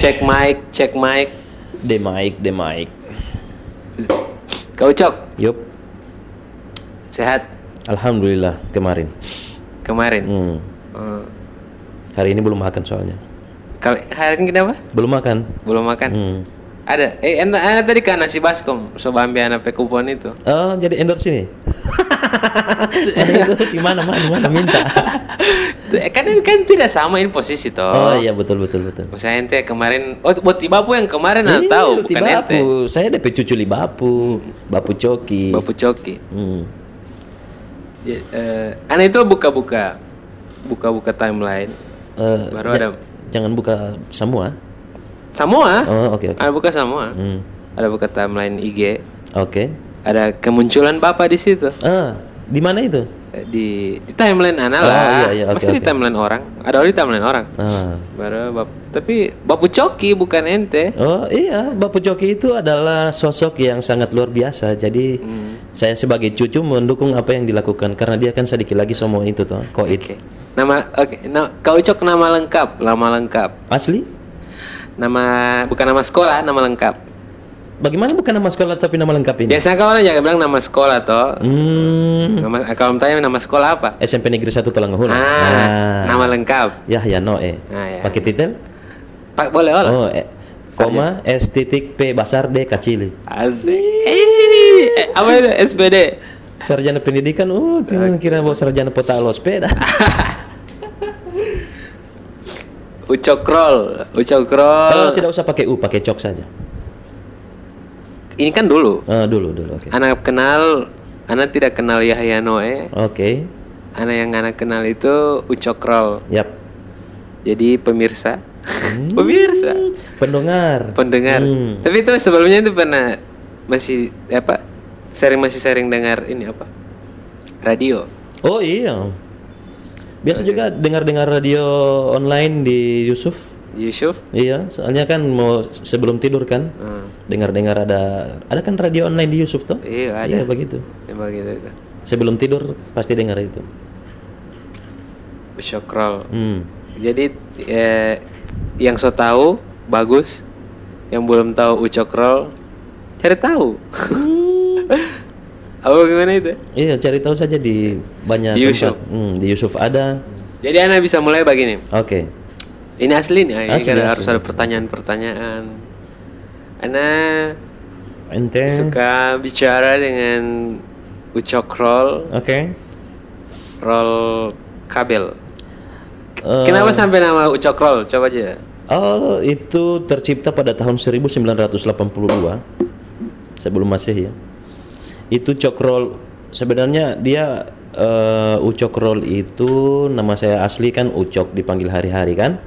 Cek mic, cek mic. De mic, de mic. Kau cok, Yup. sehat Alhamdulillah kemarin. kemarin. Hmm. Oh. Hari ini belum makan soalnya. Kalau hari ini kenapa? Belum makan. Belum makan? Hmm. Ada. Eh, enak enak tadi kan nasi baskom. Soba ambil anak kupon itu. Oh, jadi endorse ini. Mana itu? Gimana mana mana minta. kan kan tidak sama ini posisi toh. Oh iya betul betul betul. Maksudnya ente kemarin, oh buat Ibapu yang kemarin Iya, nah, tahu, bukan ente. Saya DP cucu li bapu, bapu coki. Bapu Coki. Hmm. Ya, eh, itu buka-buka, buka-buka timeline. Eh, Baru ada Jangan buka semua. semua. Oh oke oke. Ada buka semua. Hmm. Ada buka timeline IG. Oke. Ada kemunculan bapak di situ. Ah, di mana itu? Eh, Di, di timeline Ana Oh, lah. iya, iya, oke, Masa di timeline orang? Ada di timeline orang. Ah. Baru bap tapi Bapu Coki bukan ente. Oh iya, Bapu Coki itu adalah sosok yang sangat luar biasa. Jadi Hmm. saya sebagai cucu mendukung apa yang dilakukan karena dia kan sedikit lagi semua itu toh, koit. Oke. Nama oke, na- kau cok nama lengkap, nama lengkap. Asli? Nama bukan nama sekolah, nama lengkap. Bagaimana bukan nama sekolah tapi nama lengkap ini? Biasanya orang jangan bilang nama sekolah toh. Hmm, Nama, kalau tanya nama sekolah apa? SMP Negeri 1 Tulangahuna. Ah, nama lengkap. Yahya Noe. Ah, ya. Pakai titel? Pak boleh olah. Oh, eh, koma S titik P besar D kecil. Asik. Eh, apa itu SPD? Sarjana pendidikan, oh, tinggal kira bawa sarjana potalo sepeda. Ucokrol, ucokrol. Kalau tidak usah pakai U, pakai cok saja. Ini kan dulu. Ah, dulu dulu, oke. Anak kenal, anak tidak kenal Yahya Noe. Oke. Anak yang anak kenal itu Ucokrol. Yap. Jadi pemirsa. pemirsa. Pendengar. Pendengar. Hmm. Tapi itu sebelumnya itu pernah masih apa? Sering masih sering dengar ini apa? Radio. Oh iya. Biasa juga dengar-dengar radio online di Yusuf. Yusuf. Iya, soalnya kan mau sebelum tidur kan Hmm. dengar-dengar ada ada kan radio online di Yusuf tuh. Iya ada. Iya begitu. Ya, begitu itu. Sebelum tidur pasti dengar itu. Ucokrol. Hmm. Jadi eh, yang so tahu bagus, yang belum tahu ucokrol cari tahu. Apa gimana itu? Iya, cari tahu saja di banyak Di tempat. Yusuf. Hmm, di Yusuf ada. Jadi anda bisa mulai begini. Oke. Ini asli nih, ini Asli, kan asli. harus ada pertanyaan-pertanyaan. Anda Ente. suka bicara dengan ucokrol, Oke. roll kabel. Eh, Kenapa sampai nama ucokrol? Coba aja. Oh, itu tercipta pada tahun 1982 sebelum Masehi ya. Itu cokrol sebenarnya dia eh, ucokrol itu nama saya asli kan Ucok dipanggil hari-hari kan.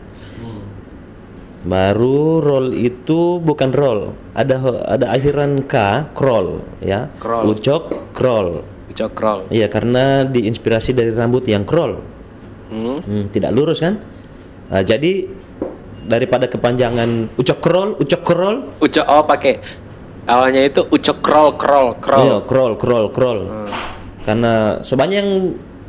Baru roll itu bukan roll, ada ada akhiran K, kroll ya. Kroll. Ucok, kroll. Ucokrol. Iya, karena diinspirasi dari rambut yang kroll. Hmm? Hmm, tidak lurus kan? Nah, jadi daripada kepanjangan ucok krol, ucok krol, Ucok oh pakai awalnya itu ucok krol krol krol. iya krol, krol, krol. Karena sebanyak yang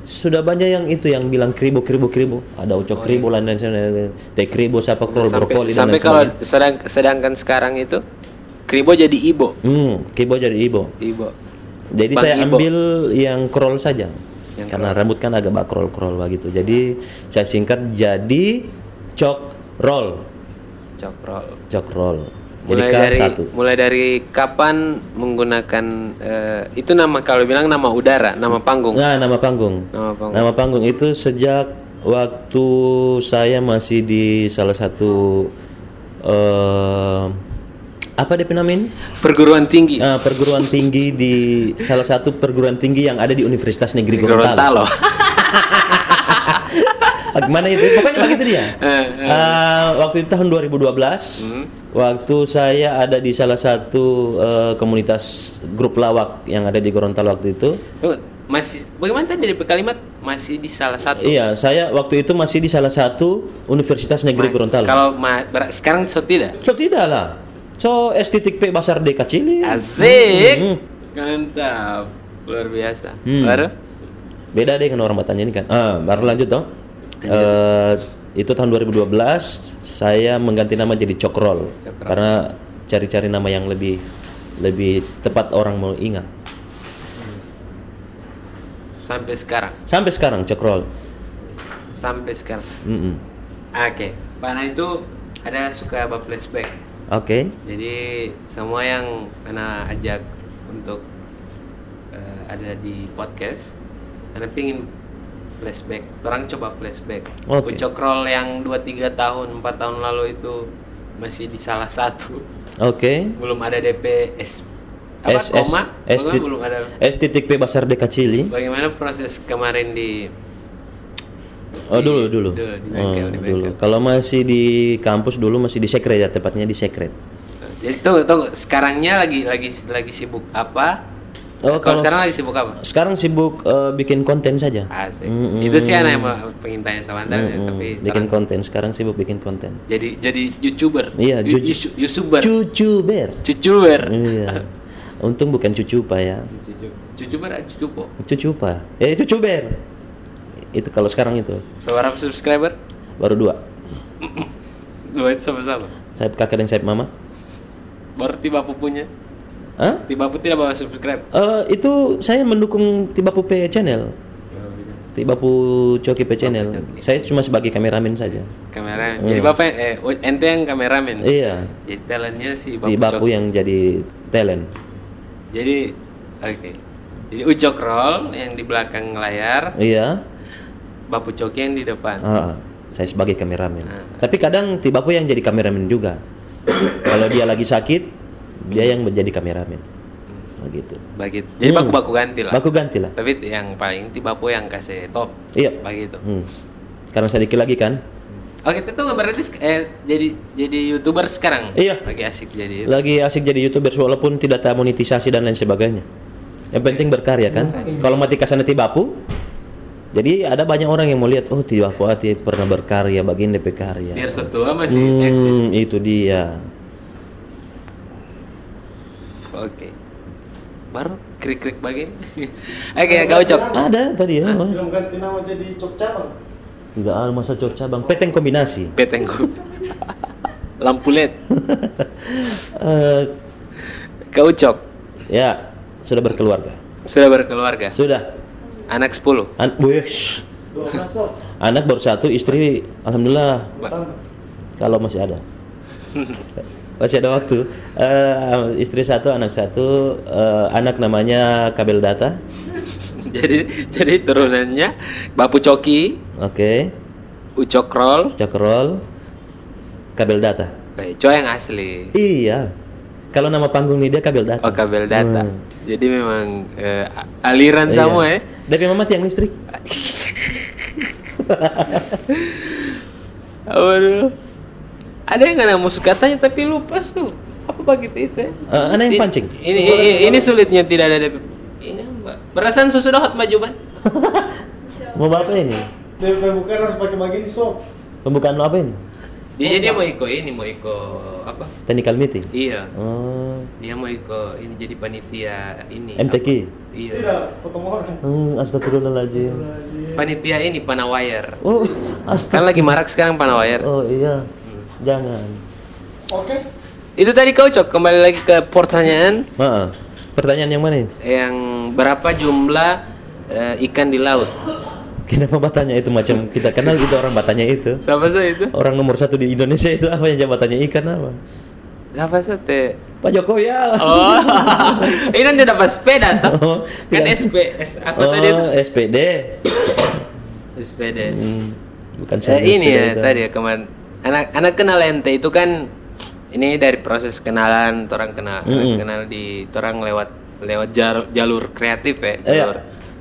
sudah banyak yang itu yang bilang kribo, kribo, kribo. Ada ucok kribo lain dan sebagainya. Teh kribo siapa krol sampai brokoli dan sampai lain kalau sedang sedangkan sekarang itu kribo jadi ibo Hmm, kribo jadi ibo. ibo Jadi Bang saya Ibo. ambil yang krol saja. Yang Karena rambut kan agak bak krol krol begitu. Jadi saya singkat jadi cok roll, cok krol cok roll. Jadi mulai K dari satu. mulai dari kapan menggunakan eh, itu nama kalau bilang nama udara nama panggung Nah, nama panggung. nama panggung Nama panggung itu sejak waktu saya masih di salah satu eh apa ini? perguruan tinggi Ah, perguruan tinggi di salah satu perguruan tinggi yang ada di Universitas Negeri Gorontalo. Gorontalo Gimana itu? Pokoknya begitu dia. Ah, waktu itu tahun 2012, Hmm. Waktu saya ada di salah satu eh, komunitas grup lawak yang ada di Gorontalo waktu itu. Tunggu, masih bagaimana tadi di kalimat masih di salah satu Iya, saya waktu itu masih di salah satu Universitas Negeri Gorontalo. kalau ma- sekarang so tidak So tidak lah. So S titik P Basar D kecil. asik Hmm. mantap luar biasa Hmm. baru Beda deh dengan orang ini kan. Ah, baru lanjut dong. Eh, itu tahun 2012 saya mengganti nama jadi Cokrol Cokrol. karena cari-cari nama yang lebih lebih tepat orang mau ingat. Sampai sekarang. Sampai sekarang Cokrol. Sampai sekarang. Mm-mm. Oke. Pana itu ada suka apa flashback. Oke. Jadi semua yang Ana ajak untuk eh, ada di podcast, Ana pingin flashback. Orang coba flashback. Oke. Ucokrol yang 2-3 tahun, 4 tahun lalu itu masih di salah satu. Oke. Belum ada DP S apa S, S, koma? S, Belum, tit- belum ada. S titik P Basar Deka Cili. Bagaimana proses kemarin di Oh di- dulu dulu. Dulu di Oh, bengkel, di dulu. Kalau masih di kampus dulu masih di sekret ya tepatnya di sekret. Jadi tunggu, tunggu. Sekarangnya lagi lagi lagi sibuk apa? Oh, kalau kalau sekarang lagi sibuk apa? Sekarang sibuk eh, bikin konten saja. Asik. Mm-mm. Itu sih anak yang pengen tanya sama anda Mm-mm. tapi bikin terang- konten. Sekarang sibuk bikin konten. jadi jadi youtuber. Iya, ju- youtuber. Cucuber. Cucuber. Iya. Untung bukan cucu pak ya. Cucu- Cucuber atau cucupo? Cucu pak. Eh cucuber. Itu kalau sekarang itu Berapa subscriber? baru dua. Dua itu sama-sama. Saya kakak dan saya mama. Baru tiba punya. Hah? Tiba tidak bawa subscribe. Eh, itu saya mendukung Tibapu P channel. Tibapu Coki P channel. Coki. Saya cuma sebagai kameramen saja. Kamera. Hmm. Jadi bapak eh u- ente yang kameramen. Iya. Jadi talentnya si Bapak Tibapu Cok. yang jadi talent. Jadi oke. Jadi Ucok roll yang di belakang layar, Iya. Bapu Coki yang di depan. Ah, saya sebagai kameramen. Ah. Tapi kadang Tibapu yang jadi kameramen juga. Kalau dia lagi sakit, dia yang menjadi kameramen. Begitu. Begitu. Jadi Hmm. baku-baku ganti lah. Baku ganti lah. Tapi yang paling Tibapu yang kasih top. Iya. Begitu. Hmm. Karena saya dikit lagi kan. Oke, itu tuh berarti eh, jadi jadi youtuber sekarang. Iya. Lagi asik jadi. Lagi asik jadi youtuber walaupun tidak tahu monetisasi dan lain sebagainya. Yang penting berkarya kan. Kalau mati kasana Tibapu, jadi ada banyak orang yang mau lihat, oh Tibapu hati pernah berkarya, bagian DP karya. Biar setua masih eksis. Hmm, itu dia. Oke. Baru krik-krik bagian. Oke, kau cok. Ada tadi ya. Mas. Belum ganti nama jadi Cok Cabang. Tidak ada masa cok cabang. Peteng kombinasi. Petengku. Lampu LED. Eh, Kau cok. ya, sudah berkeluarga. Sudah berkeluarga. Sudah. Anak 10. An masuk. Anak baru satu, istri alhamdulillah kalau masih ada. Masih ada waktu. Eh, istri satu, anak satu, eh, anak namanya Kabel Data. jadi jadi turunannya Bapu Coki, Oke. Ucok Roll, Cokrol, Kabel Data. eh, Co yang asli. Iya. Kalau nama panggung ini dia Kabel Data. Oh kabel data. Hmm. Jadi memang a- aliran Iya. semua ya. DP mama tiang listrik. Waduh. Ada yang nggak musuh katanya tapi lupa tuh. Apa begitu itu? Eh, ana yang Ini- pancing. Ini, ini, ini sulitnya tidak ada. Ini Mbak. Perasaan sesudah hot maju ban. Mau apa ini? Dia bukan harus pakai begini sok. Pembukaan lo apa ini? Dia dia mau ikut ini, mau ikut apa? Technical meeting. Iya. Oh, Dia mau ikut ini jadi panitia ini. MTQ. apa? Iya. Tidak, potong orang. Hmm, astagfirullahaladzim. Panitia ini Panawire. Oh, Kan lagi marak sekarang Panawire. Oh iya. Jangan. Oke. Itu tadi kau cok kembali lagi ke pertanyaan Maaf. Pertanyaan yang mana ini? yang berapa jumlah eh, ikan di laut? Kenapa batanya itu macam kita kenal itu orang batanya itu? Siapa sih itu? Orang nomor satu di Indonesia itu apa yang jabatannya ikan apa? Siapa sih teh? Pak Jokowi ya. Oh, ini nanti dapat sepeda toh? Oh, kan tidak. SP, S, apa tadi itu? Oh, SPD. SPD. Hmm, bukan Eh, ini SPD ya itu. tadi ya kemarin anak anak kenal ente itu kan ini dari proses kenalan orang kenal Mm-mm. kenal di orang lewat lewat jar- jalur kreatif ya jalur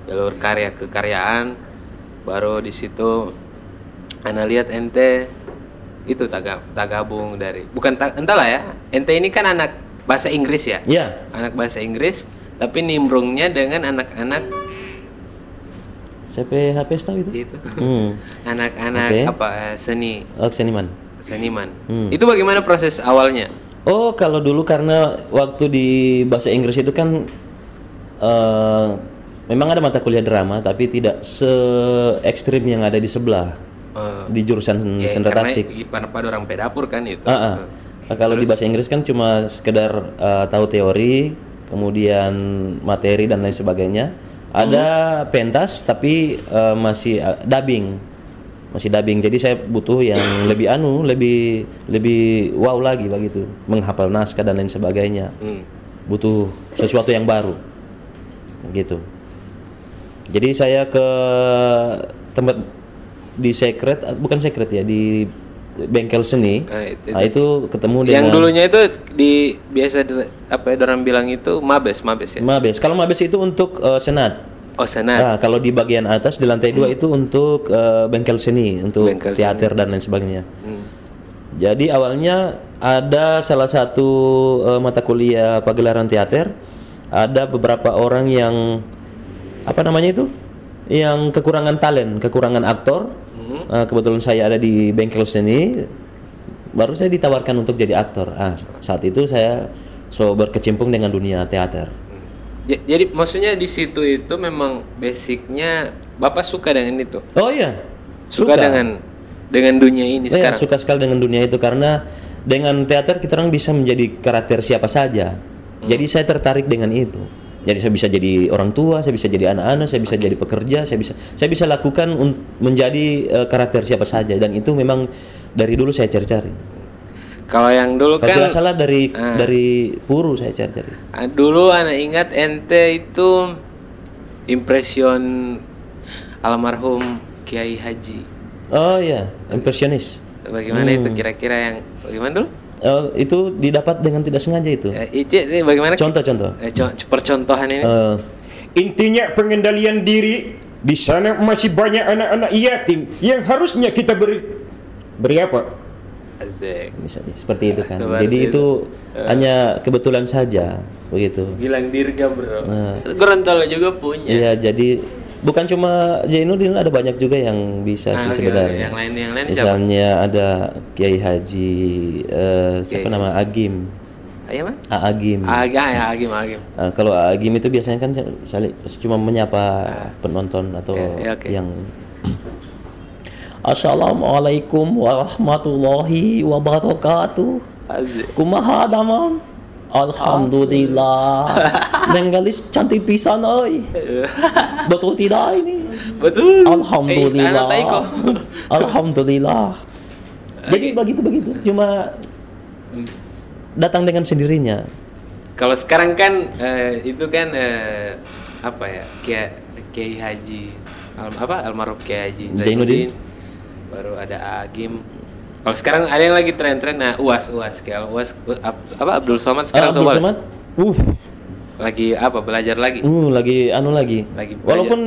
jalur karya kekaryaan. Baru di situ ana lihat ente itu taga, tagabung dari bukan ta, entahlah ya ente ini kan anak bahasa Inggris ya? Ya, anak bahasa Inggris tapi nimbrungnya dengan anak-anak siapa HP tahu itu? itu Hmm. anak-anak Oke. apa eh, seni Oh, seniman. seniman. Hmm. Itu bagaimana proses awalnya? Oh, kalau dulu karena waktu di bahasa Inggris itu kan eh memang ada mata kuliah drama, tapi tidak se ekstrim yang ada di sebelah. Oh. di jurusan Ya, karena tasik. pada pada orang pedapur kan itu. Ah, ah. Nah, kalau di bahasa Inggris kan cuma sekedar uh, tahu teori, kemudian materi dan lain sebagainya. Ada pentas tapi uh, masih uh, dubbing. Masih dubbing. Jadi saya butuh yang lebih anu, lebih lebih wow lagi begitu, menghafal naskah dan lain sebagainya. Hmm. Butuh sesuatu yang baru. Gitu. Jadi saya ke tempat di secret bukan secret ya di bengkel seni. Ah, itu- Nah, itu ketemu dengan Yang dulunya itu di biasa di- apa ya orang bilang itu mabes, mabes ya. Mabes. Kalau Mabes itu untuk eh, senat. Oh, senat. Nah, kalau di bagian atas di lantai dua itu untuk eh, bengkel seni, untuk Bengkel teater dan lain sebagainya. Hmm. Jadi awalnya ada salah satu eh, mata kuliah pagelaran teater, ada beberapa orang yang apa namanya itu? Yang kekurangan talent, kekurangan aktor. Eh, kebetulan saya ada di bengkel seni, baru saya ditawarkan untuk jadi aktor. Ah, saat itu saya so berkecimpung dengan dunia teater. Ja- Jadi maksudnya di situ itu memang basicnya Bapak suka dengan itu. Oh iya, Suka, dengan dengan dunia ini Saya sekarang. suka sekali dengan dunia itu karena dengan teater kita orang bisa menjadi karakter siapa saja. Hmm. Jadi saya tertarik dengan itu. Jadi saya bisa jadi orang tua, saya bisa jadi anak-anak, saya bisa jadi pekerja, saya bisa saya bisa lakukan menjadi eh, karakter siapa saja dan itu memang dari dulu saya cari-cari. Kalau yang dulu Kalau kan tidak salah dari Ah. dari Puru saya cari-cari. ah, dulu anak ingat ente itu impresion almarhum Kiai Haji. Oh iya, impresionis. Bagaimana itu Hmm. kira-kira yang bagaimana dulu? Eh, itu didapat dengan tidak sengaja itu. Eh, itu itu bagaimana? Contoh-contoh. Eh, co- percontohan ini. Eh, Intinya pengendalian diri di sana masih banyak anak-anak yatim yang harusnya kita beri beri apa? Misalnya seperti itu kan. Seperti Jadi itu. itu hanya kebetulan saja begitu. Bilang dirga bro. Nah. Gorontalo juga punya. Iya, jadi bukan cuma Zainuddin ada banyak juga yang bisa Ah, sih oke, sebenarnya. oke. Yang lain- yang lain siapa? Misalnya ada Kiai Haji eh, siapa Kiai. nama Agim. Ayo mah? Agim. Agim ya, Agim, Agim. Ah, kalau Agim itu biasanya kan sali- cuma menyapa penonton atau Oke, ya, oke. yang Assalamualaikum warahmatullahi wabarakatuh. Kumaha damam? Alhamdulillah. Nenggalis cantik pisan oi. Betul tidak ini? Betul. Alhamdulillah. Eh. Alhamdulillah. Jadi begitu begitu. Cuma datang dengan sendirinya. Kalau sekarang kan eh, itu kan eh, apa ya? Kiai Kiai Haji al, apa almarhum Kiai Haji Zainuddin. Baru ada Agim. Kalau sekarang ada yang lagi tren-tren nah UAS UAS kayak UAS uh, ap- apa Abdul Somad sekarang Ah, Abdul Somad? Uh, lagi apa belajar lagi. uh, lagi anu lagi. Lagi belajar. Walaupun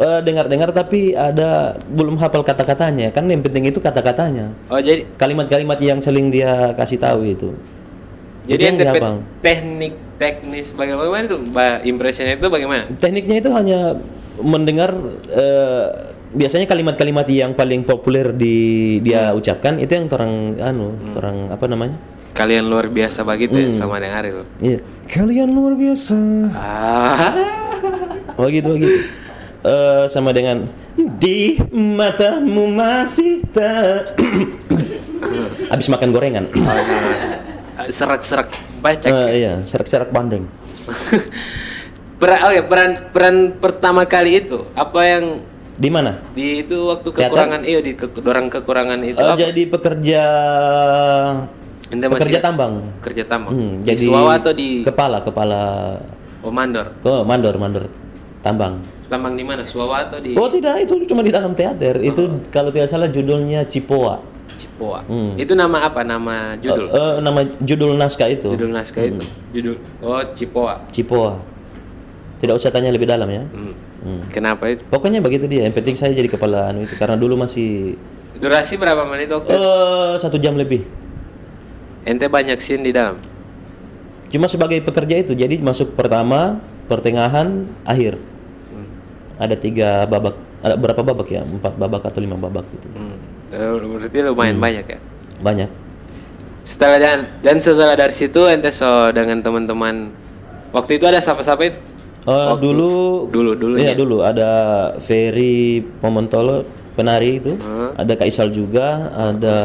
eh, dengar-dengar tapi ada belum hafal kata-katanya. Kan yang penting itu kata-katanya. Oh jadi Kalimat-kalimat yang seling dia kasih tahu itu. jadi yang teknik teknis bagaimana itu impressionnya itu bagaimana? Tekniknya itu hanya mendengar eh, biasanya kalimat-kalimat yang paling populer di dia ucapkan itu yang orang anu, orang apa namanya? Kalian luar biasa begitu ya sama dengan Ariel. Iya. Kalian luar biasa. Ah. Oh gitu gitu. Eh, sama dengan di matamu masih tak habis makan gorengan. Serak-serak baca. Eh, iya, serak-serak bandeng. peran oh ya peran peran pertama kali itu apa yang Di mana? di itu waktu Teater? kekurangan iya di ke, orang kekurangan itu apa? jadi pekerja Ente masih pekerja tambang. kerja tambang Hmm, di jadi Suwawa atau di kepala kepala oh mandor oh, mandor mandor tambang. tambang di mana Suwawa atau di Oh tidak itu cuma di dalam teater. Itu kalau tidak salah judulnya Cipoa. Cipoa Hmm. itu nama apa nama judul Eh, eh, nama judul naskah itu. judul naskah itu judul oh Cipoa Cipoa. Tidak usah tanya lebih dalam ya. Hmm. Hmm. kenapa itu Pokoknya begitu dia. Yang penting saya jadi kepala anu itu karena dulu masih durasi berapa menit waktu eh satu jam lebih. ente banyak scene di dalam Cuma sebagai pekerja itu. Jadi masuk pertama, pertengahan, akhir. Hmm. Ada tiga babak. Ada berapa babak ya? Empat babak atau lima babak gitu. Hmm. Eh, berarti lumayan banyak ya Banyak. setelah dan dan setelah dari situ ente so dengan teman-teman waktu itu ada siapa-siapa itu Oh, Waktu- dulu dulu dulu Iya, dulu ada Ferry Pomontolo. penari itu. Ah. Ada Kaisal juga, ada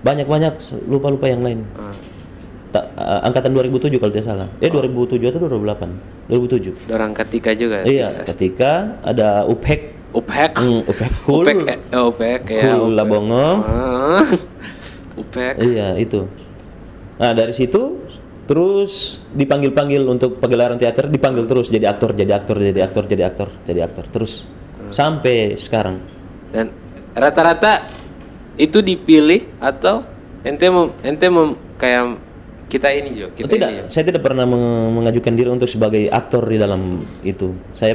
banyak-banyak lupa-lupa yang lain. Ah. Ta- uh, angkatan 2007 kalau tidak salah. Eh 2007 atau 2008? 2007. Dorang ketika juga. Iya, ketika ada Uphek, Upek. hmm, Uphek cool, Upek, eh, oh, Upek ya. cool Upek. Labongo. Ah. Upek. Iya, itu. Nah, dari situ terus dipanggil-panggil untuk pagelaran teater, dipanggil terus jadi aktor, jadi aktor, jadi aktor, jadi aktor, jadi aktor terus sampai sekarang. Dan rata-rata itu dipilih atau ente mau ente mau kayak kita ini Jo, kita tidak, ini Jo. saya tidak pernah meng- mengajukan diri untuk sebagai aktor di dalam itu. Saya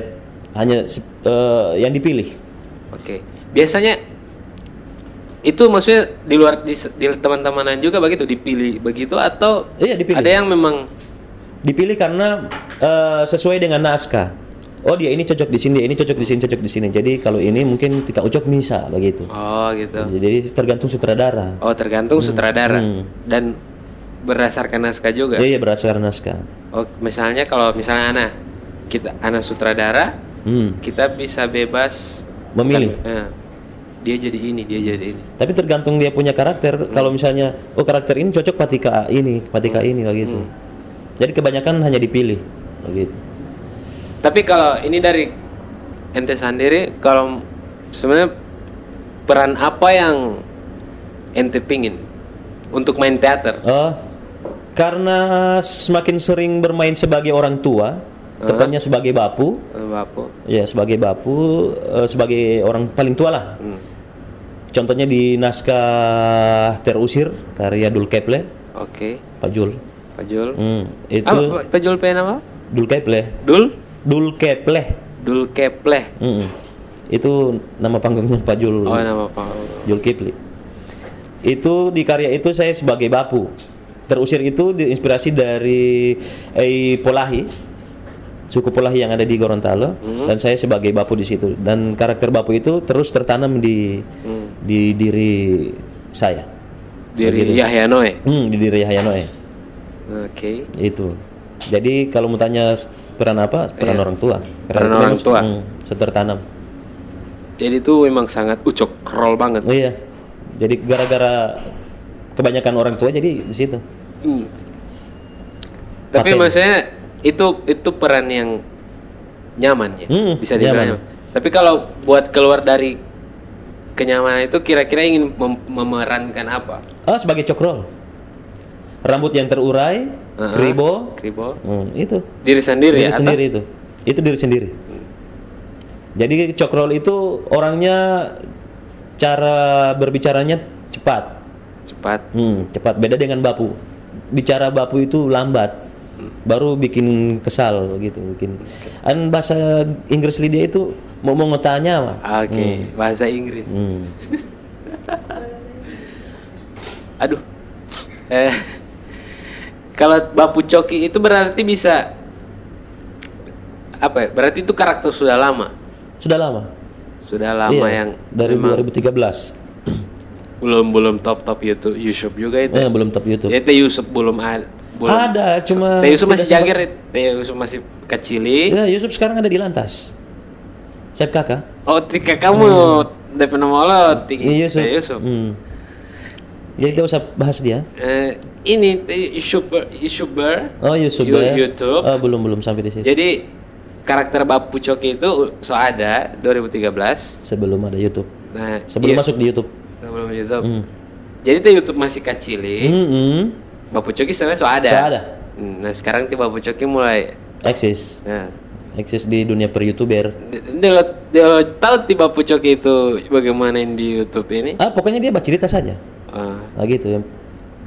hanya eh, yang dipilih. Oke. Biasanya itu maksudnya di luar di, di teman-temanan juga begitu dipilih begitu atau Iya, dipilih. ada yang memang Dipilih karena eh, sesuai dengan naskah. Oh dia ini cocok di sini, dia ini cocok di sini, cocok di sini. Jadi kalau ini mungkin tika ucok bisa begitu. oh gitu. Jadi tergantung sutradara. Oh tergantung sutradara hmm. dan berdasarkan naskah juga. Iya, iya berdasarkan naskah. Oh misalnya kalau misalnya anak kita anak sutradara Hmm. kita bisa bebas Memilih. bukan- eh, dia jadi ini dia jadi ini. Tapi tergantung dia punya karakter. Kalau misalnya, oh karakter ini cocok patika ini, patika ini begitu. Jadi kebanyakan hanya dipilih begitu. Tapi kalau ini dari ente sendiri, kalau sebenarnya peran apa yang ente pingin untuk main teater? Oh, karena semakin sering bermain sebagai orang tua, tepatnya sebagai bapu, Eh, Bapu. ya sebagai bapu, eh, sebagai orang paling tua lah. Hmm. Contohnya di naskah Terusir karya Dul Keple, Oke, Pak Jul. Pak Jul. Hmm, itu Apa Pak Jul pengen apa? Dul Keple, Dul? Dul Keple. Dul Kepleh. Hmm. Itu nama panggungnya Pak Jul. Oh nama Pak. Jul Kipli. Itu di karya itu saya sebagai bapu. Terusir itu diinspirasi dari Ei Polahi, suku Polahi yang ada di Gorontalo, dan saya sebagai bapu di situ. Dan karakter bapu itu terus tertanam di di diri saya. Diri Yahya Noe. Hmm, di diri Hayanoe. Oke. Itu. Jadi kalau mau tanya peran apa? Peran orang tua. Peran itu orang tua. Hmm, tertanam. Jadi itu memang sangat ucok roll banget. Oh iya. Jadi gara-gara kebanyakan orang tua jadi di situ. Hmm. Tapi Paten. maksudnya itu itu peran yang nyaman ya, Hmm, bisa dibilang. Tapi kalau buat keluar dari kenyamanan itu kira-kira ingin mem- memerankan apa? Oh, sebagai cokrol. Rambut yang terurai, Heeh. kribo, Kribo. hmm, itu. Diri sendiri diri ya? atau- sendiri itu. Itu diri sendiri. Jadi cokrol itu orangnya cara berbicaranya cepat. Cepat. Hmm, cepat beda dengan bapu. Bicara bapu itu lambat. Baru bikin kesal gitu, bikin. An bahasa Inggris dia itu mau mau ngetanya mah. Oke, bahasa Inggris. Hmm. Aduh. Eh kalau Bapu Coki itu berarti bisa apa ya? Berarti itu karakter sudah lama. Sudah lama. Sudah lama Iya, yang dari memang 2013. belum belum top top YouTube YouTube juga itu. Eh, belum top YouTube. Ya Teh Yusuf belum ada. Belum. Ada, cuma Teh Yusuf masih jagir, Teh Yusuf masih kecili. Ya, Yusuf sekarang ada di lantas. Sep kakak. Oh, tika kamu DP nama lo, Ti- Iya, Yusuf. Teh Yusuf. Hmm. Ya kita usah bahas dia. Eh, ini Teh YouTuber. Oh Yusuf Yu- ya. YouTube. Oh, belum belum sampai di situ. Jadi karakter Bapu Coki itu so ada 2013. Sebelum ada YouTube. Nah, Sebelum iya, masuk di YouTube. sebelum YouTube. Hmm. Jadi tuh YouTube masih kecili. Hmm, hmm. Bapu Coki sebenarnya so ada. So ada. Hmm, Nah sekarang tuh Bapu Coki mulai. Eksis. Nah, Eksis di dunia per youtuber. dia, tahu tiba Bapu Coki itu bagaimana di YouTube ini. Ah pokoknya dia baca cerita saja. Ah, Nah gitu ya.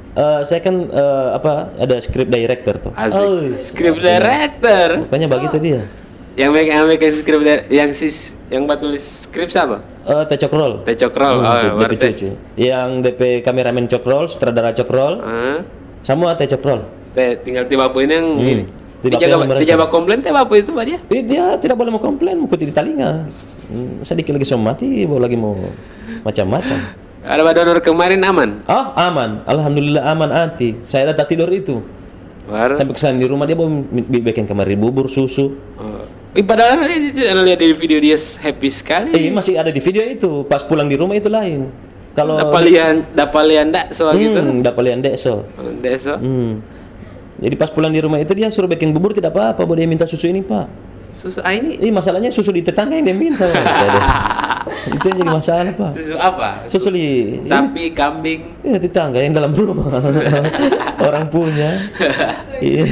Eh, saya kan eh, apa ada script director tuh. asik. Oh, Script director. Pokoknya begitu dia. Yang bikin yang bikin script yang sis yang buat tulis skrip siapa? Eh, Teh Cokrol. Teh Cokrol. Hmm, oh, DP berarti. Cucu. Yang DP kameramen Cokrol, sutradara Cokrol, Ah, semua Teh Cokrol. teh tinggal tiba ini yang Hmm. ini. Bapu Dijaga, mereka. dijaga komplain teh Bapu itu Pak dia. Eh, dia tidak boleh mau komplain, mau di telinga. Hmm, sedikit lagi mau mati, baru lagi mau macam-macam. Ada donor kemarin aman. Oh, aman. Alhamdulillah aman anti. Saya datang tidur itu. Baru. Sampai ke sana di rumah dia mau bikin kemarin bubur susu. Oh. Ih, padahal lihat di video dia happy sekali. Eh masih ada di video itu. Pas pulang di rumah itu lain. Kalau dapat lihat dapat lihat ndak soal gitu. hmm, dapat lihat dekso. Deso. Hmm. Jadi pas pulang di rumah itu dia suruh bikin bubur tidak apa-apa, boleh minta susu ini pak. Susu ah ini Eh masalahnya susu di tetangga yang dia minta. Itu yang jadi masalah pak. susu apa? Susu di ini, Sapi, kambing. ya, tetangga yang dalam rumah orang punya. Iya.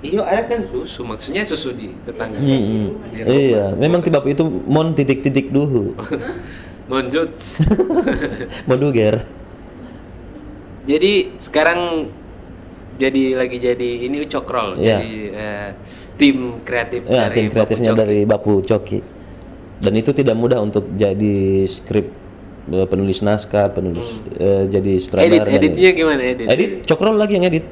Iya ada kan susu, maksudnya susu di tetangga. Hmm, Di. Iya, memang tiba itu mon titik-titik duhu, Monjut. moduger. jadi sekarang jadi lagi jadi ini ucokrol, Iya. jadi eh, tim kreatif Ya, dari tim Bapu kreatifnya Coki. dari Bapu Coki. Dan itu tidak mudah untuk jadi skrip eh, penulis naskah, penulis eh, jadi sutradara. Hmm. edit, editnya gimana edit? Edit cokrol lagi yang edit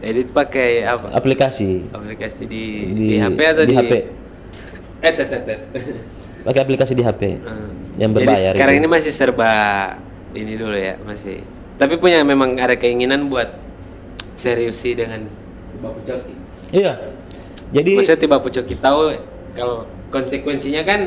Edit pakai apa? aplikasi Aplikasi di, di, di, HP atau di, di HP. Eh, tet, tet, tet. Pakai aplikasi di HP Hmm. yang Jadi berbayar. sekarang itu. ini masih serba ini dulu ya, masih. Tapi punya memang ada keinginan buat seriusi dengan Bapu Coki. Iya. Jadi Maksudnya Bapu Coki tahu kalau konsekuensinya kan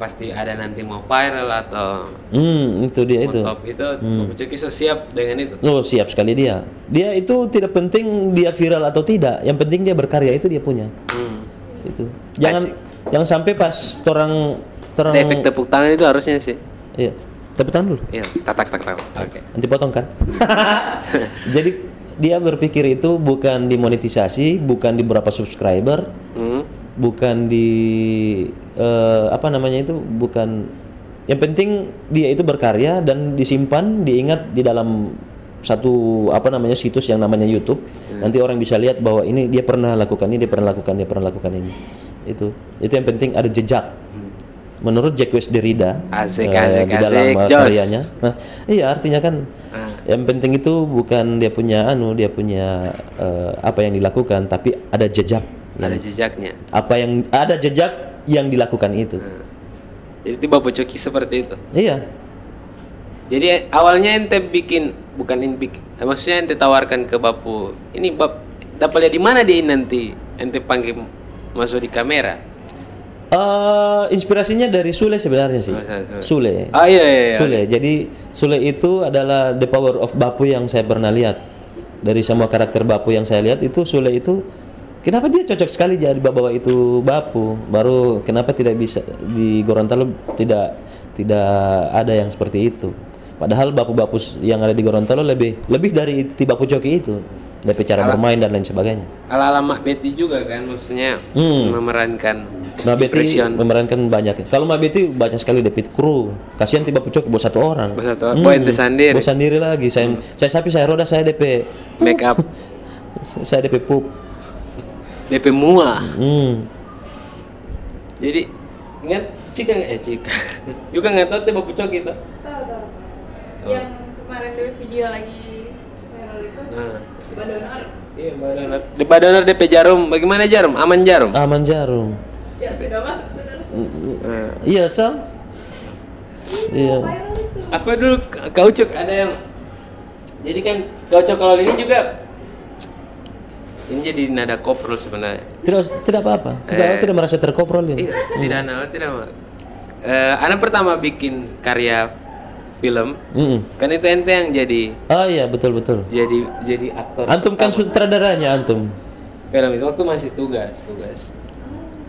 pasti ada nanti mau viral atau hmm, itu dia itu. top itu Hmm. Bapu Coki so siap dengan itu. Oh, siap sekali dia. Dia itu tidak penting dia viral atau tidak, yang penting dia berkarya itu dia punya. Hmm. Itu. Jangan Asik. jangan sampai pas orang orang Ada efek tepuk tangan itu harusnya sih. Iya. Tepuk tangan dulu. Iya, tak tak tak tak. Oke. Nanti potong kan? Jadi dia berpikir itu bukan dimonetisasi, bukan di berapa subscriber, Hmm. bukan di eh, apa namanya itu, bukan yang penting dia itu berkarya dan disimpan, diingat di dalam satu apa namanya situs yang namanya YouTube. Nanti orang bisa lihat bahwa ini dia pernah lakukan ini, dia pernah lakukan, dia pernah lakukan ini. Itu. Itu yang penting ada jejak. Menurut Jacques Derrida Asik, eh, asik, di dalam asik, eh, karyanya. Nah, iya artinya kan Ah. yang penting itu bukan dia punya anu, dia punya eh, apa yang dilakukan, tapi ada jejak. Ada jejaknya. Apa yang ada jejak yang dilakukan itu. Jadi Bapu Coki seperti itu. Iya. Jadi awalnya ente bikin bukan ente bikin, eh, maksudnya ente tawarkan ke Bapu. Ini bab dapat lihat di mana dia nanti ente panggil masuk di kamera. Eh, inspirasinya dari Sule sebenarnya sih. Sule. Ah iya iya. iya. Sule. Jadi Sule itu adalah the power of Bapu yang saya pernah lihat. Dari semua karakter Bapu yang saya lihat itu Sule itu kenapa dia cocok sekali jadi bawa itu Bapu. Baru kenapa tidak bisa di Gorontalo tidak tidak ada yang seperti itu. Padahal Bapu-bapu yang ada di Gorontalo lebih lebih dari ti Bapu Coki itu. Dari cara bermain dan lain sebagainya. Ala ala Mak Betty juga kan maksudnya Hmm. memerankan Mbak Betty memerankan banyak. Kalau Mbak Betty banyak sekali David kru. Kasihan tiba pucuk buat satu orang. Buat satu orang. Oh, ente sendiri. Buat sendiri lagi. Saya saya sapi saya roda saya DP. make up saya DP pup. DP mua. Hmm. Jadi ingat Cika nggak? eh Cika juga nggak tahu tuh Bapu Coki itu. Tahu tahu. Yang kemarin di video lagi viral itu Nah. Donor. Iya. Di Mbak Donor DP Jarum, bagaimana Jarum? Aman Jarum? Aman jarum. Ya sudah masuk sudah. Nah. Iya Sal. Iya. Viral itu. Apa dulu Ka- kaucuk ada yang jadi kan kaucuk kalau ini juga ini jadi nada koprol sebenarnya. Tidak tidak apa-apa. Tidak Eh. tidak merasa terkoprol ini. Iya, tidak nada, tidak. Eh, anak pertama bikin karya film, Mm-mm. kan itu ente yang jadi Oh iya betul betul. jadi jadi aktor. Antum kan sutradaranya antum. film itu waktu masih tugas, tugas.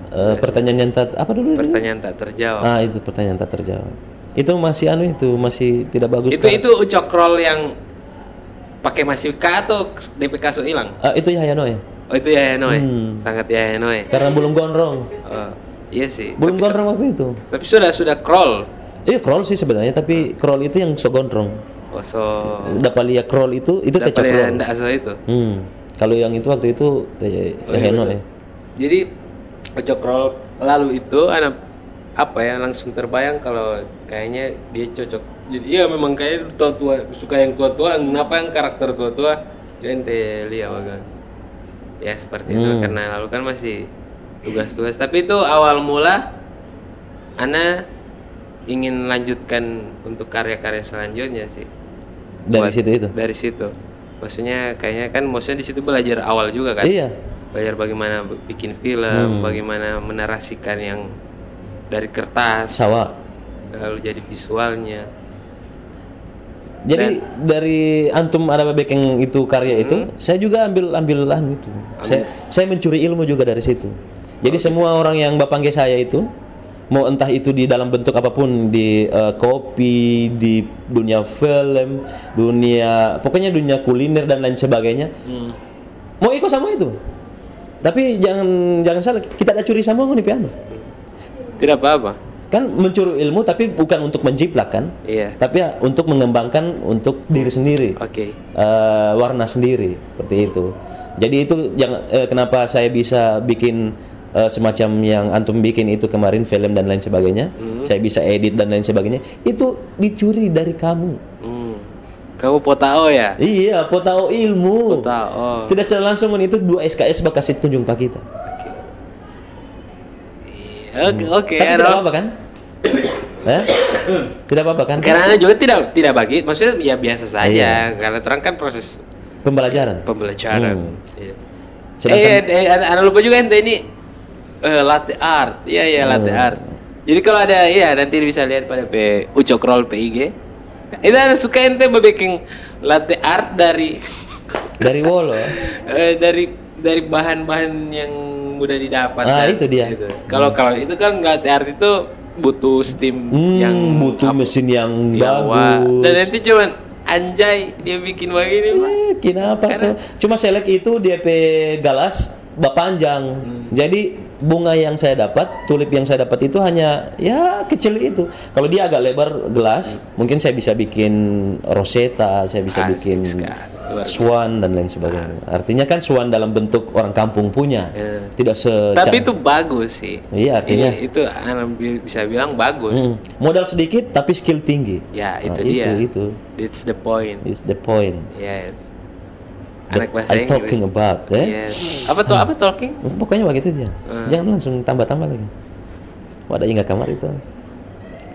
Eh, pertanyaan yang tak apa dulu? Pertanyaan tak terjawab. Ah itu pertanyaan tak terjawab. Itu masih anu itu masih tidak bagus. itu kan? itu ucok roll yang pakai masih K atau DPK so hilang? Ah, itu Yahya Noe. Oh itu ya Noe, Hmm. sangat ya Noe. Karena belum gondrong. Oh, iya sih. Belum tapi, gondrong waktu itu. tapi sudah sudah crawl. Iya crawl sih sebenarnya tapi crawl itu yang so gondrong. Oh so. Dapat lihat crawl itu itu Dapat crawl. so itu. Hmm. Kalau yang itu waktu itu teh Oh, iya, Noe. betul. Jadi ucok roll lalu itu anak apa ya langsung terbayang kalau kayaknya dia cocok. Jadi iya memang kayak tua tua suka yang tua tua. Kenapa yang karakter tua tua? Ente lihat wagan. Ya seperti itu Hmm. karena lalu kan masih tugas-tugas. Tapi itu awal mula Ana ingin lanjutkan untuk karya-karya selanjutnya sih. Dari Buat- situ itu. Dari situ. Maksudnya kayaknya kan maksudnya di situ belajar awal juga kan? Iya. belajar bagaimana bikin film, Hmm. bagaimana menarasikan yang dari kertas, Sawa. lalu jadi visualnya. Jadi dari antum ada bikin itu karya itu, Hmm. saya juga ambil ambilan itu. Saya saya mencuri ilmu juga dari situ. Jadi semua orang yang bapak saya itu mau entah itu di dalam bentuk apa pun di eh, kopi, di dunia film, dunia pokoknya dunia kuliner dan lain sebagainya. Hmm. Mau ikut sama itu. Tapi jangan jangan salah, kita ada curi sama nih piano. Tidak apa-apa. Kan mencuri ilmu tapi bukan untuk menjiplak kan? Iya. Tapi ya untuk mengembangkan untuk diri sendiri. Oke. eh, warna sendiri seperti itu. Jadi itu yang eh, kenapa saya bisa bikin eh, semacam yang antum bikin itu kemarin film dan lain sebagainya. Saya bisa edit dan lain sebagainya. Itu dicuri dari kamu. Hmm. Kamu potao ya? Iya, potao ilmu. Potao. Tidak secara langsung itu dua SKS bakal tunjuk pak kita. Oke, oke. Tapi tidak apa-apa kan? Eh? Tidak apa-apa kan? Karena juga tidak tidak bagi, maksudnya ya biasa saja. Iya. Karena terang kan proses Pembelajaran. pembelajaran. Hmm. Iya. Sedangkan- eh, eh, eh, lupa juga ente ini eh, latte art. Iya, iya, latte Hmm. art. Jadi kalau ada, ya nanti bisa lihat pada P Ucok PIG. Itu ada suka ente bikin latte art dari Dari Wolo. eh, dari dari bahan-bahan yang mudah didapat. Ah, kan? itu dia. Gitu. Kalau kalau itu kan latte art itu butuh steam Hmm, yang butuh mesin yang yang wah. bagus. Dan nanti cuman anjay dia bikin begini, Pak. Eh, kenapa Karena-? Cuma selek itu DP galas bak panjang. Hmm. Jadi bunga yang saya dapat, tulip yang saya dapat itu hanya ya kecil itu. Kalau dia agak lebar gelas, mungkin saya bisa bikin rosetta, saya bisa Asik bikin sekali, swan dan lain sebagainya. Artinya kan swan dalam bentuk orang kampung punya, Ya. tidak se Tapi itu bagus sih. Iya, artinya- Ini- itu bi- bisa bilang bagus. Hmm. modal sedikit tapi skill tinggi. Ya, Nah, itu dia. Itu, It's the point. is the point. Yes. Anak bahasa I'm Inggris. talking about, eh? Yes. Apa tuh? Apa talking? Pokoknya begitu dia. Hmm. Jangan langsung tambah-tambah lagi. Wadah ingat kamar itu.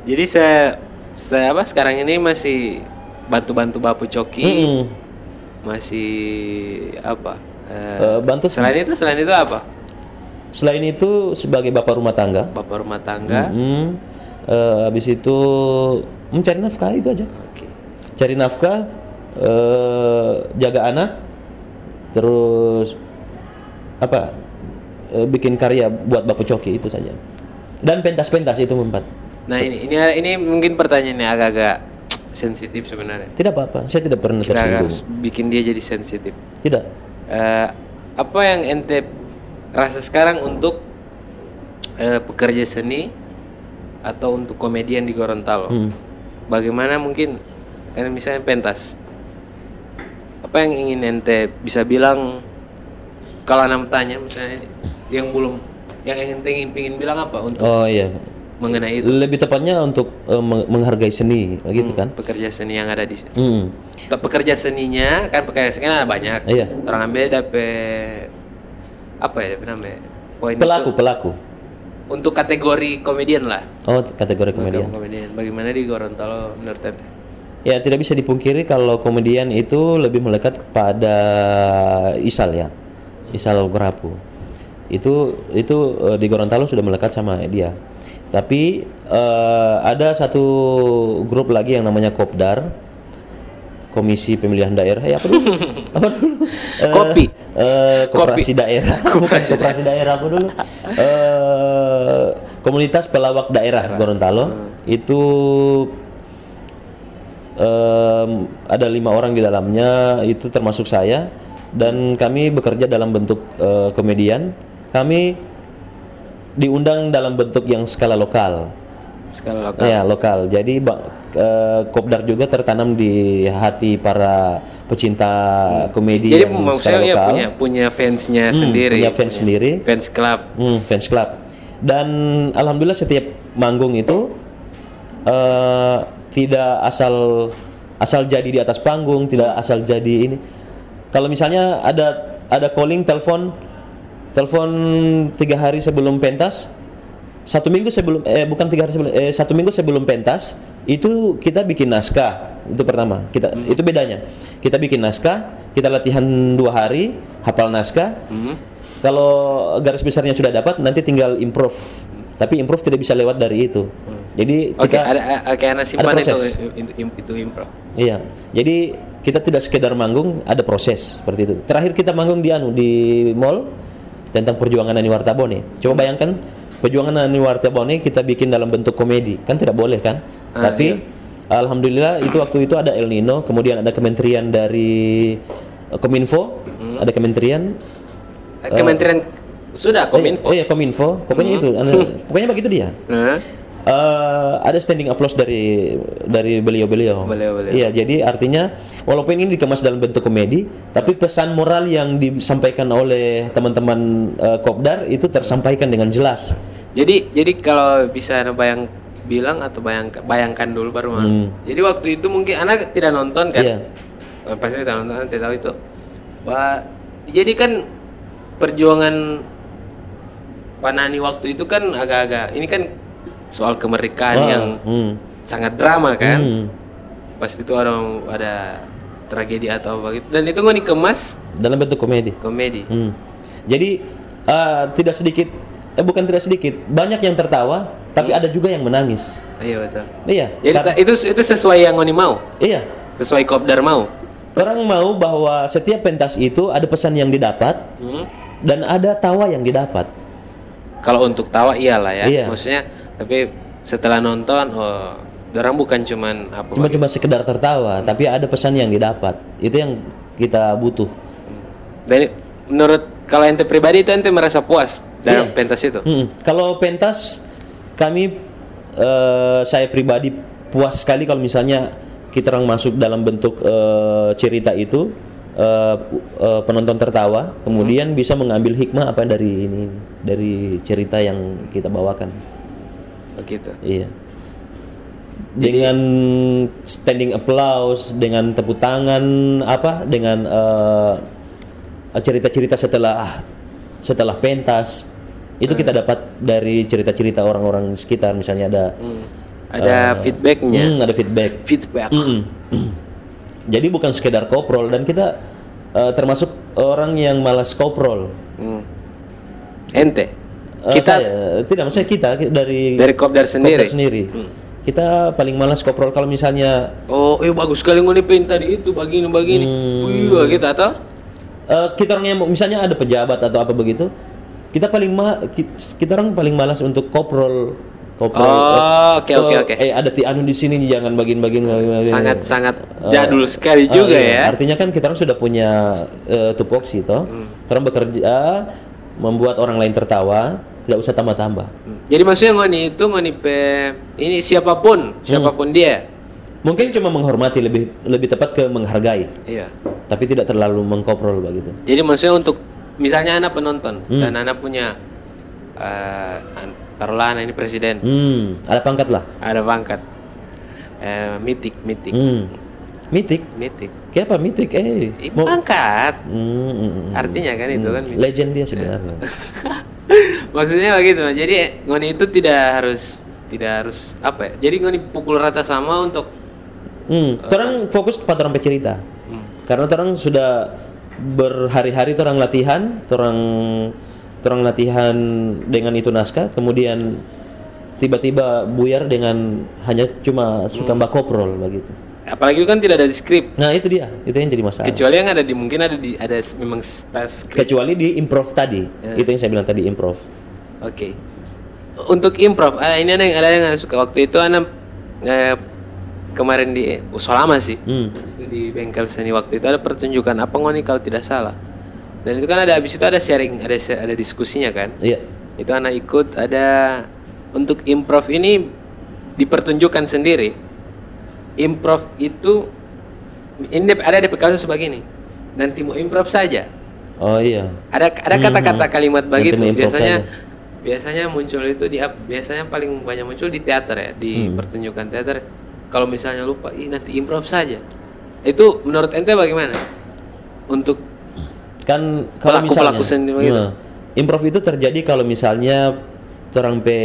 Jadi saya saya apa sekarang ini masih bantu-bantu Bapu Coki. Mm-mm. Masih apa? Eh, Eh, bantu selain itu selain itu apa? Selain itu sebagai bapak rumah tangga. Bapak rumah tangga. Mm, eh, habis itu mencari nafkah itu aja. Oke. Cari nafkah, eh, jaga anak, terus apa? eh, bikin karya buat bapak coki itu saja. Dan pentas-pentas itu empat. Nah ini ini ini mungkin pertanyaannya agak-agak sensitif sebenarnya. Tidak apa-apa. Saya tidak pernah Kita tersinggung. harus bikin dia jadi sensitif. Tidak. Eh, apa yang ente rasa sekarang untuk eh, pekerja seni atau untuk komedian di Gorontalo? Hmm. Bagaimana mungkin kan misalnya pentas? Apa yang ingin ente bisa bilang kalau anak tanya misalnya yang belum yang ente ingin pingin bilang apa untuk Oh iya. mengenai itu Lebih tepatnya untuk meng- menghargai seni, gitu kan? pekerja seni yang ada di sini? Hmm. Untuk pekerja seninya kan pekerja seni kan ada banyak. Iya. Orang ambil dapet apa ya dapet namanya? Poin Pelaku, itu pelaku. untuk kategori komedian lah. Oh, kategori komedian. komedian. Bagaimana di Gorontalo menurut ente? Ya, tidak bisa dipungkiri kalau komedian itu lebih melekat kepada Isal ya. Isal Gorapu. Itu itu eh, di Gorontalo sudah melekat sama dia. Tapi eh, ada satu grup lagi yang namanya Kopdar. Komisi Pemilihan Daerah ya apa dulu? apa dulu? Eh, Kopi. eh, koperasi Kopi. daerah. Bukan koperasi daerah apa dulu? Eh, komunitas pelawak daerah Gorontalo itu em, ada lima orang di dalamnya itu termasuk saya dan kami bekerja dalam bentuk eh, komedian kami diundang dalam bentuk yang skala lokal Skala lokal. ya lokal jadi ba- eh, kopdar juga tertanam di hati para pecinta komedi Jadi yang skala ya lokal punya punya fansnya Hmm, sendiri. punya fans sendiri Fans club. Hmm, fans club. Dan alhamdulillah setiap manggung itu eh, tidak asal asal jadi di atas panggung, tidak asal jadi ini. Kalau misalnya ada ada calling telepon telepon tiga hari sebelum pentas, satu minggu sebelum eh bukan tiga hari sebelum eh satu minggu sebelum pentas itu kita bikin naskah itu pertama kita Hmm. itu bedanya kita bikin naskah kita latihan dua hari hafal naskah Hmm. kalau garis besarnya sudah dapat nanti tinggal improve. Tapi improve tidak bisa lewat dari itu. Jadi kita ada ada kayak simpan itu proses. itu, itu improv. Iya. Jadi kita tidak sekedar manggung, ada proses seperti itu. Terakhir kita manggung di anu di mall tentang perjuangan Ani Wartabone. Coba bayangkan perjuangan Ani Wartabone kita bikin dalam bentuk komedi. Kan tidak boleh kan? Ah, Tapi alhamdulillah itu waktu itu ada El Nino, kemudian ada kementerian dari eh, Kominfo, ada kementerian Kementerian sudah Kominfo. Eh, iya Kominfo, pokoknya itu. anu, pokoknya begitu dia. Hah? Eh, ada standing applause dari dari beliau-beliau. Beliau-beliau. Iya, jadi artinya walaupun ini dikemas dalam bentuk komedi, tapi pesan moral yang disampaikan oleh teman-teman eh, Kopdar itu tersampaikan dengan jelas. Jadi jadi kalau bisa bayang bilang atau bayangkan bayangkan dulu baru mau. Hmm. Jadi waktu itu mungkin anak tidak nonton kan? Iya. Eh, Pasti tidak nonton, tidak tahu itu. Wah, jadi kan perjuangan Panani waktu itu kan agak-agak ini kan soal kemerdekaan Wah, yang hmm. sangat drama kan. Hmm. Pasti itu orang ada tragedi atau apa gitu. Dan itu nggak dikemas Dalam bentuk komedi. komedi. Hmm. Jadi eh, tidak sedikit, eh bukan tidak sedikit, banyak yang tertawa, tapi ada juga yang menangis. Iya betul. Iya. Jadi kar- ta- itu itu sesuai yang Ngoni mau, iya. sesuai Kopdar mau. Orang mau bahwa setiap pentas itu ada pesan yang didapat Hmm. dan ada tawa yang didapat. Kalau untuk tawa iyalah ya. Iya. Maksudnya tapi setelah nonton oh orang bukan cuman apa Cuma cuma sekedar tertawa, tapi ada pesan yang didapat. Itu yang kita butuh. Dan menurut kalau ente pribadi itu ente merasa puas dalam Iya. pentas itu. Mm-mm. Kalau pentas kami eh, saya pribadi puas sekali kalau misalnya kita orang masuk dalam bentuk eh, cerita itu eh, eh, penonton tertawa, kemudian bisa mengambil hikmah apa dari ini dari cerita yang kita bawakan. Begitu. Iya. Dengan standing applause, dengan tepuk tangan, apa, dengan eh, cerita-cerita setelah setelah pentas, itu kita dapat dari cerita-cerita orang-orang sekitar, misalnya ada Hmm. Ada feedbacknya. hmm, ada feedback. Feedback. Mm-mm. Jadi bukan sekedar koprol dan kita eh, termasuk orang yang malas koprol. Hmm. Ente. Eh, Kita saya- tidak maksudnya kita dari dari Kopdar sendiri. Kopdar sendiri. Kita paling malas koprol kalau misalnya Oh, eh bagus sekali pengen tadi itu begini begini. Hmm. Wih, gitu atau? eh, kita orang yang misalnya ada pejabat atau apa begitu, kita paling ma kita, kita orang paling malas untuk koprol koprol. Oh, oke, oke, oke. Eh ada ti anu di sini jangan bagin-bagin. Sangat sangat Eh, jadul sekali ah, juga iya. ya. Artinya kan kita orang sudah punya eh, tupoksi toh. Hmm. Kita orang bekerja membuat orang lain tertawa, tidak usah tambah-tambah. Hmm. Jadi maksudnya ngoni itu ngoni pe ini siapa pun, siapa pun dia. Mungkin cuma menghormati lebih lebih tepat ke menghargai, Iya. tapi tidak terlalu mengkoprol begitu. Jadi maksudnya untuk misalnya anak penonton Hmm. dan anak punya an- taruhlah anak ini presiden, Hmm, ada pangkat lah. ada pangkat. Eh mitik, mitik. Hmm. Mitik. Mitik. Kayak apa mitik? Eh, mau pangkat. Hmm, hmm, hmm. Artinya kan itu kan mitik. legend dia sebenarnya. Maksudnya begitu. Jadi ngoni itu tidak harus tidak harus apa ya? Jadi ngoni pukul rata sama untuk Hmm, orang fokus pada orang pecerita. Karena orang sudah berhari-hari orang latihan, orang orang latihan dengan itu naskah, kemudian tiba-tiba buyar dengan hanya cuma suka mbak koprol begitu. Apalagi kan tidak ada di skrip. Nah itu dia, itu yang jadi masalah. Kecuali yang ada di mungkin ada di ada memang tas skrip. Kecuali di improv tadi, Ya. itu yang saya bilang tadi improv. Oke. Untuk improv, ah, ini ada yang ada yang suka waktu itu anak eh, kemarin di oh, lama sih. Hmm. Itu di bengkel seni waktu itu ada pertunjukan apa ngoni kalau tidak salah. Dan itu kan ada habis itu ada sharing, ada ada diskusinya kan. Iya. Itu anak ikut ada untuk improv ini dipertunjukkan sendiri. Improv itu ini ada di kasus begini. Nanti mau improv saja. Oh iya. Ada ada kata-kata kalimat Nanti begitu. Biasanya biasanya muncul itu di biasanya paling banyak muncul di teater ya, di Hmm. pertunjukan teater. Kalau misalnya lupa, ih nanti improv saja. Itu menurut ente bagaimana? Untuk kan kalau Pelaku-pelaku misalnya sendiri gitu. nah, improv itu terjadi kalau misalnya pe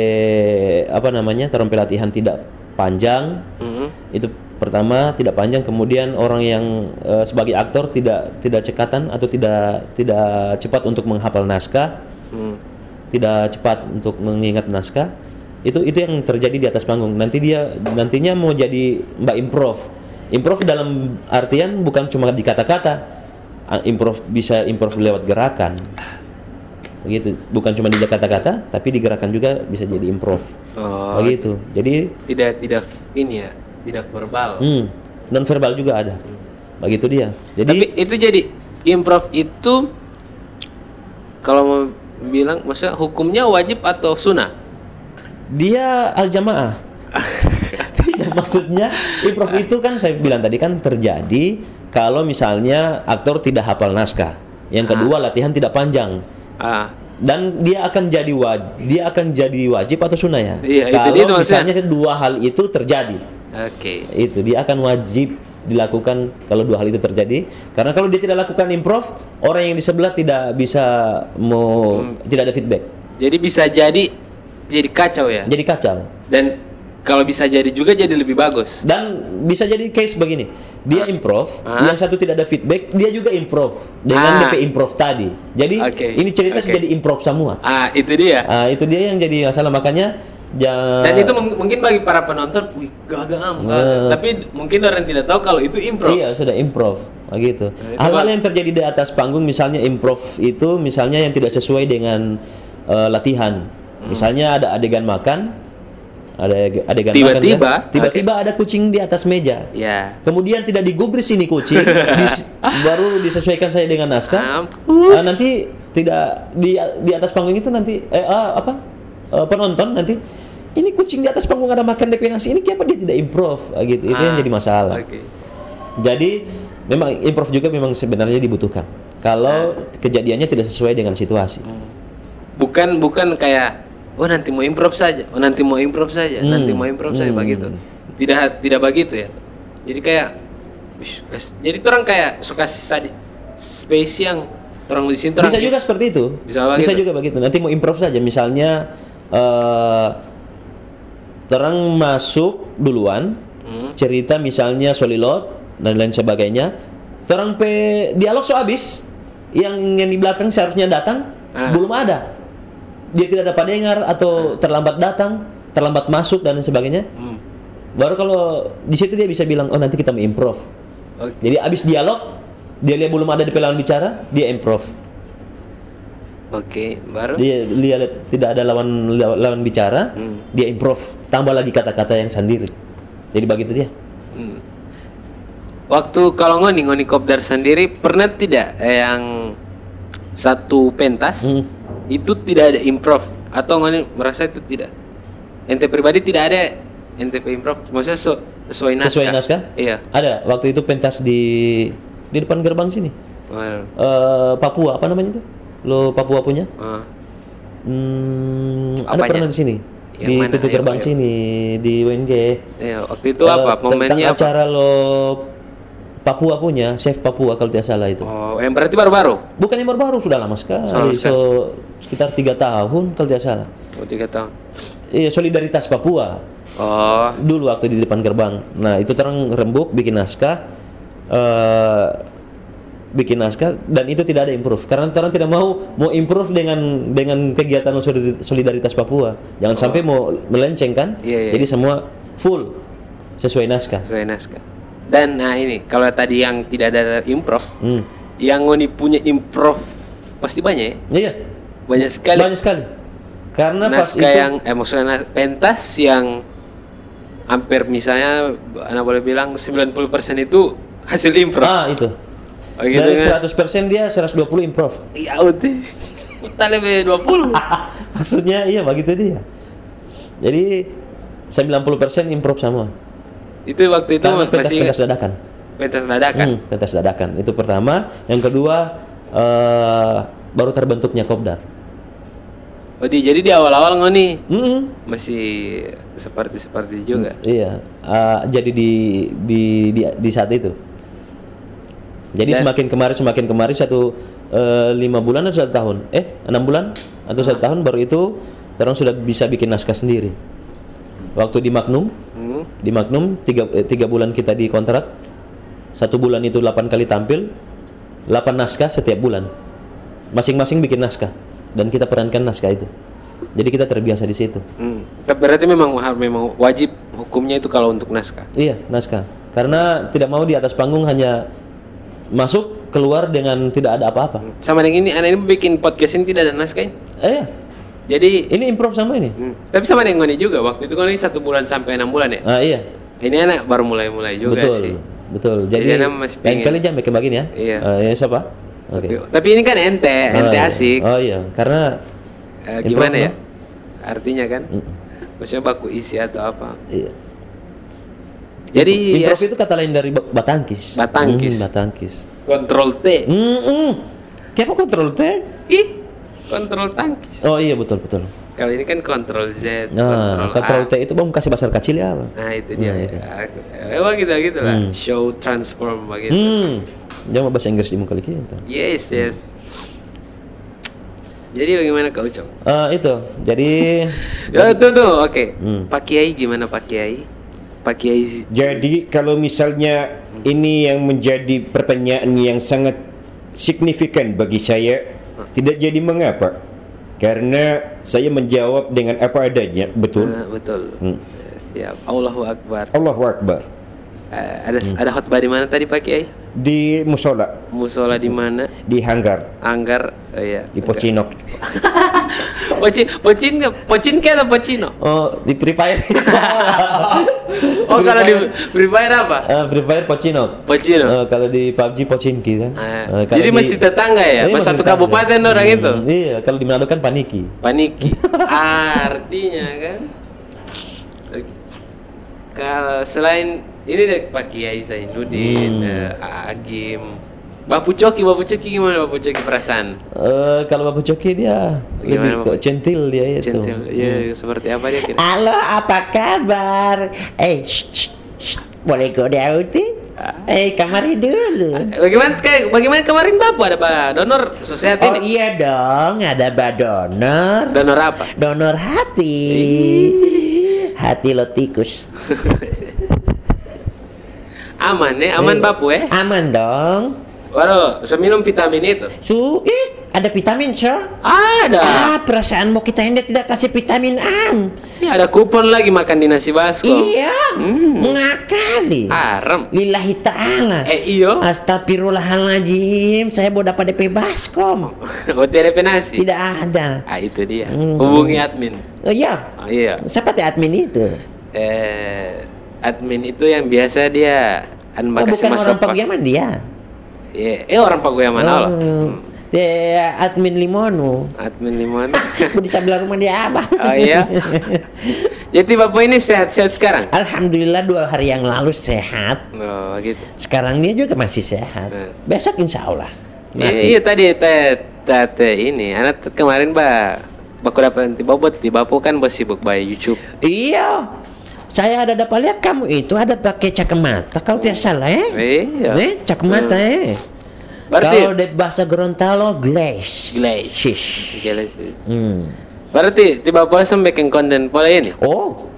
apa namanya orang pe latihan tidak panjang Mhm. itu Pertama tidak panjang, kemudian orang yang eh, sebagai aktor tidak tidak cekatan atau tidak tidak cepat untuk menghafal naskah, Hmm. tidak cepat untuk mengingat naskah. Itu itu yang terjadi di atas panggung. Nanti dia nantinya mau jadi mbak improv. Improv dalam artian bukan cuma di kata-kata. Improv bisa improv lewat gerakan. Begitu. Bukan cuma di kata-kata, tapi di gerakan juga bisa jadi improv. Oh, Begitu. Jadi tidak tidak ini ya, tidak verbal. Hmm, non verbal juga ada. Begitu dia. Jadi Tapi itu jadi improv itu kalau mau bilang maksudnya hukumnya wajib atau sunnah? dia al jamaah. Tidak maksudnya improv itu kan saya bilang tadi kan terjadi kalau misalnya aktor tidak hafal naskah. Yang kedua latihan tidak panjang. Ah, Dan dia akan jadi wajib, dia akan jadi wajib atau sunnah ya? Iya, itu kalau dia tuh maksudnya. misalnya dua hal itu terjadi, oke. itu dia akan wajib dilakukan kalau dua hal itu terjadi. Karena kalau dia tidak lakukan improv, orang yang di sebelah tidak bisa mau Hmm. tidak ada feedback. Jadi bisa jadi jadi kacau ya. Jadi kacau. Dan kalau bisa jadi juga jadi lebih bagus. Dan bisa jadi case begini, dia improv, Ah. yang satu tidak ada feedback, dia juga improv dengan Ah. DP improv tadi. Jadi Oke, ini cerita oke. jadi improv semua. Ah, itu dia. Ah, itu dia yang jadi masalah makanya Dan itu mung- mungkin bagi para penonton, wih gagal gagal. Eh. Tapi mungkin orang tidak tahu kalau itu improv. Iya sudah improv begitu. Nah, itu Hal-hal bang- yang terjadi di atas panggung misalnya improv itu misalnya yang tidak sesuai dengan eh, latihan. Hmm. Misalnya ada adegan makan, ada adegan Tiba-tiba, makan. kan? Tiba-tiba ada kucing di atas meja. Ya. Kemudian tidak digubris ini kucing, dis- baru disesuaikan saya dengan naskah. Mampus. Ah, nanti tidak di di atas panggung itu nanti eh ah, apa Eh, penonton nanti ini kucing di atas panggung ada makan DP nasi ini kenapa dia tidak improv Ah, gitu itu yang Ah, jadi masalah. Oke. Jadi memang improv juga memang sebenarnya dibutuhkan. Kalau kejadiannya tidak sesuai dengan situasi. Bukan bukan kayak oh nanti mau improv saja, oh nanti mau improv saja, Hmm. nanti mau improv saja Hmm. begitu. Tidak tidak begitu ya. Jadi kayak wish, jadi orang kayak suka sadi- space yang orang di sini Bisa juga seperti itu. Bisa begitu. juga begitu. Nanti mau improv saja. Misalnya eh terang masuk duluan, Hmm. cerita misalnya solilot dan lain sebagainya. Terang pe dialog so habis, yang yang di belakang seharusnya datang Ah. belum ada. Dia tidak dapat dengar atau terlambat datang, terlambat masuk dan lain sebagainya. Hmm. Baru kalau di situ dia bisa bilang, oh nanti kita mau improv. Oke. Jadi abis dialog, dia lihat belum ada di lawan bicara, dia improv. Oke, baru Dia lihat tidak ada lawan lawan bicara, Hmm. dia improv, tambah lagi kata-kata yang sendiri. Jadi begitu dia. Hmm. Waktu kalau ngoni ngoni kopdar sendiri pernah tidak yang satu pentas Hmm. itu tidak ada improv atau ngoni merasa itu tidak ente pribadi tidak ada NTP improv maksudnya so- sesuai naskah Sesuai naskah? iya Ada waktu itu pentas di di depan gerbang sini. Well, Eh, Papua apa namanya itu? Lo Papua punya? ah, Hmm, ada pernah di sini. Yang di mana? pintu Ayo, gerbang ayo. sini di WNG. iya, waktu itu Eh, apa tentang momennya apa acara lo Papua punya, Chef Papua kalau tidak salah itu. oh yang berarti baru-baru Bukan yang baru-baru sudah lama sekali. Sudah lama sekali. So, sekitar tiga tahun kalau tidak salah. oh tiga tahun Iya, solidaritas Papua. oh Dulu waktu di depan gerbang. Nah, itu terang rembuk bikin naskah. eh bikin naskah dan itu tidak ada improve. Karena orang tidak mau mau improve dengan dengan kegiatan solidar- solidaritas Papua. Jangan sampai mau melenceng kan? Oh. Iya, iya. jadi semua full sesuai naskah. Sesuai naskah. Dan nah ini kalau tadi yang tidak ada improv hmm. yang ngoni punya improv pasti banyak ya? Iya. Banyak sekali. Banyak sekali. Karena pas naskah itu yang eh maksudnya nas- pentas yang hampir misalnya anak boleh bilang 90% itu hasil improv ah itu Oh, gitu dari kan? 100% dia 120 improv. Iya udah kita lebih 20 maksudnya iya begitu dia. Jadi 90% improv semua. Itu waktu itu Karena pentas masih pentas dadakan. Pentas dadakan? Hmm, pentas dadakan. Itu pertama. Yang kedua eh, baru terbentuknya kopdar. Oh di jadi di awal-awal ngoni Hmm, masih seperti seperti juga iya. Eh, jadi di di di, di saat itu jadi Dan- semakin kemari semakin kemari satu eh, lima bulan atau satu tahun eh enam bulan atau satu tahun baru itu orang sudah bisa bikin naskah sendiri waktu di Magnum Hmm. Di Magnum tiga, eh, tiga bulan kita di kontrak. Satu bulan itu 8 kali tampil, 8 naskah setiap bulan. Masing-masing bikin naskah dan kita perankan naskah itu. Jadi kita terbiasa di situ. Hmm. Tapi Berarti memang memang wajib hukumnya itu kalau untuk naskah. Iya, naskah. Karena tidak mau di atas panggung hanya masuk keluar dengan tidak ada apa-apa. Sama dengan ini, anak ini bikin podcast ini tidak ada naskah ini. Eh, iya. Jadi, ini improv sama ini. hmm. tapi sama dengan Ngoni juga. Waktu itu Ngoni satu bulan sampai enam bulan ya. Ah, iya. Ini anak baru mulai-mulai juga betul. sih. Betul. Jadi Jadi, anak masih lain pengen. kali jangan bikin begini ya. Iya. Eh, ya, siapa? Oke. Tapi, tapi ini kan ente, ente Oh, iya. asik. Oh iya, karena improv, gimana ya? no? Artinya kan? Mm. Maksudnya baku isi atau apa? iya. Jadi improv ya, itu kata lain dari ba- batangkis. Batangkis. Hmm, batangkis. kontrol T. Hmm, hmm. Kenapa kontrol T? Ih, kontrol tangkis. Oh iya betul betul. Kalau ini kan kontrol Z, Nah, kontrol. T itu bang kasih basar kecil ya? Nah itu dia. Nah. Ya, Emang gitu gitu lah. Show transform begitu. Hmm. Jangan bahasa Inggris di muka kita. Yes yes. Jadi bagaimana kau Ucok? Eh, itu. Jadi Ya tuh tuh oke. Hmm. Pak Kiai gimana Pak Kiai? Pak Kiai Jadi kalau misalnya ini yang menjadi pertanyaan yang sangat signifikan bagi saya, tidak jadi mengapa? Karena saya menjawab dengan apa adanya, betul? Ah, betul. Hmm. Siap. Allahu Akbar. Allahu Akbar. Eh, ada Hmm. ada khotbah di mana tadi Pak Kiai? Di musola, Musola di mana? di hanggar, Anggar. Oh iya. di Pocinok. Pocin, pocin, pocin ke atau pocino? oh di Free Fire. Oh kalau di Free Fire apa? Eh, Free Fire Pocinok. Pocino. Eh, kalau di PUBG Pocinki kan. Eh, kalau jadi di- masih tetangga ya? Mas satu tetangga. kabupaten orang Hmm, itu? Iya, kalau di Manado kan Paniki. Paniki. Artinya kan. Kalau selain ini deh Pak Kiai Zainuddin, Hmm. eh, Agim, Bapu Coki, Bapu Coki gimana Bapu Coki perasaan? Eh, kalau Bapak Coki dia Gimana, lebih Bapak? centil dia itu. Centil, ya seperti apa dia kira? Halo, apa kabar? Eh, shh, shh, shh. boleh go dauti? Eh, kamari dulu. Bagaimana kayak bagaimana kemarin Bapak ada Pak donor sosial Oh ini? iya dong, ada Mbak donor. Donor apa? Donor hati. Hati lo tikus. Aman ya, aman Bapu ya. Aman dong. Waduh, bisa minum vitamin itu. Su, ih, ada vitamin so. Ada. Ah, perasaan mau kita hendak tidak kasih vitamin am. Ini ada kupon lagi makan di nasi basko. Iya, Hmm. mengakali. Haram. Lillahi ta'ala. Eh iyo. Astagfirullahaladzim, saya mau dapat DP Baskom. Oh tidak ada nasi. Tidak ada. Ah itu dia. Hmm. Hubungi admin. Oh iya, Oh iya. siapa teh admin itu? Eh admin itu yang biasa dia an Oh, kasih bukan orang pak. Pagiaman dia. Iya, eh orang Pagoyaman Allah. Oh, dia admin Limono. Admin di mana? Di sebelah rumah dia abah. oh iya. Jadi bapak ini sehat-sehat sekarang? Alhamdulillah dua hari yang lalu sehat. Oh gitu. Sekarang dia juga masih sehat. Hmm. Besok insya Allah. Iya, iya tadi teh ini anak kemarin ba baku dapat nanti bobot di bapu kan bos sibuk by YouTube. Iya. Saya ada dapat lihat kamu itu ada pakai cakemata kalau tidak salah eh. Iya. Eh, cakemata eh. Berarti Kalau di bahasa Gorontalo glaze. Glaze. Shish. Glaze. Hmm. Berarti tiba puasa bikin konten pola ini. Oh,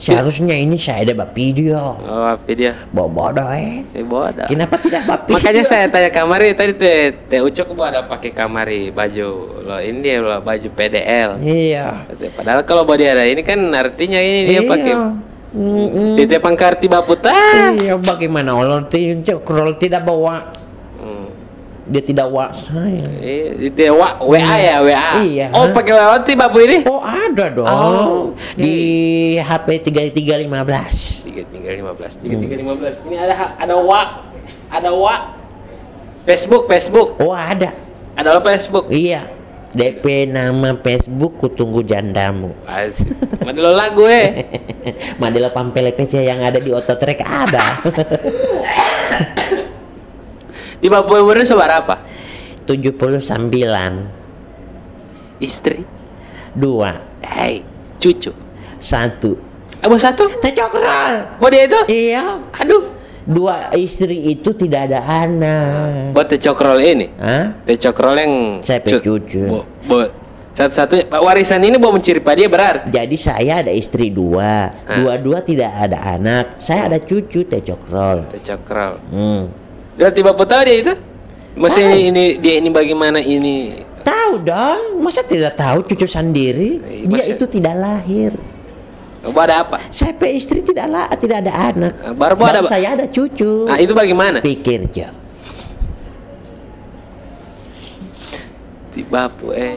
seharusnya ini saya ada video. Oh, apa dia? Bodoh eh. Eh, bodoh. Kenapa tidak video? Makanya saya tanya kamari tadi teh teh Ucok gua ada pakai kamari baju lo ini lo baju PDL. Iya. Padahal kalau body ada ini kan artinya ini dia Iya. pakai Mm-mm. di tepang karti baputa. Iya, bagaimana Allah tidak tidak bawa Hmm. dia tidak wa saya. Iya, ya, wa, WA ya WA. Iya. Oh pakai WA ti bapu ini? Oh ada dong Oh, oke. di HP 3315. Tiga tinggal lima belas. Tiga tinggal lima belas. Ini ada ada wa, ada wa. Facebook Facebook. Oh ada. Ada lo Facebook. Iya. DP nama Facebook kutunggu jandamu. Asik. Mana lo lagu eh? Madela Pampele PC yang ada di ototrek ada. Di bapu umurnya sebar apa? 79 Istri. dua Hai, cucu. satu Abang satu? Tecokrol. Oh dia itu? Iya. Aduh. Dua istri itu tidak ada anak. Buat teh cokrol ini. Hah? Teh cokrol yang Saya cu- cucu. Satu-satu warisan ini mau menciri pada dia berarti. Jadi saya ada istri dua, dua-dua tidak ada anak. Saya ada cucu teh cokrol. Tecokral. Hmm. Berarti bapak tahu dia itu? Maksudnya ini, ini dia ini bagaimana ini? Tahu dong, masa tidak tahu cucu sendiri? Eh, Dia masa- itu tidak lahir. Bapak ada apa? Saya pe istri tidak lah, tidak ada anak. Ah, baru ada, Pak? saya ada cucu. Nah, itu bagaimana? Pikir Jo. Di bapu eh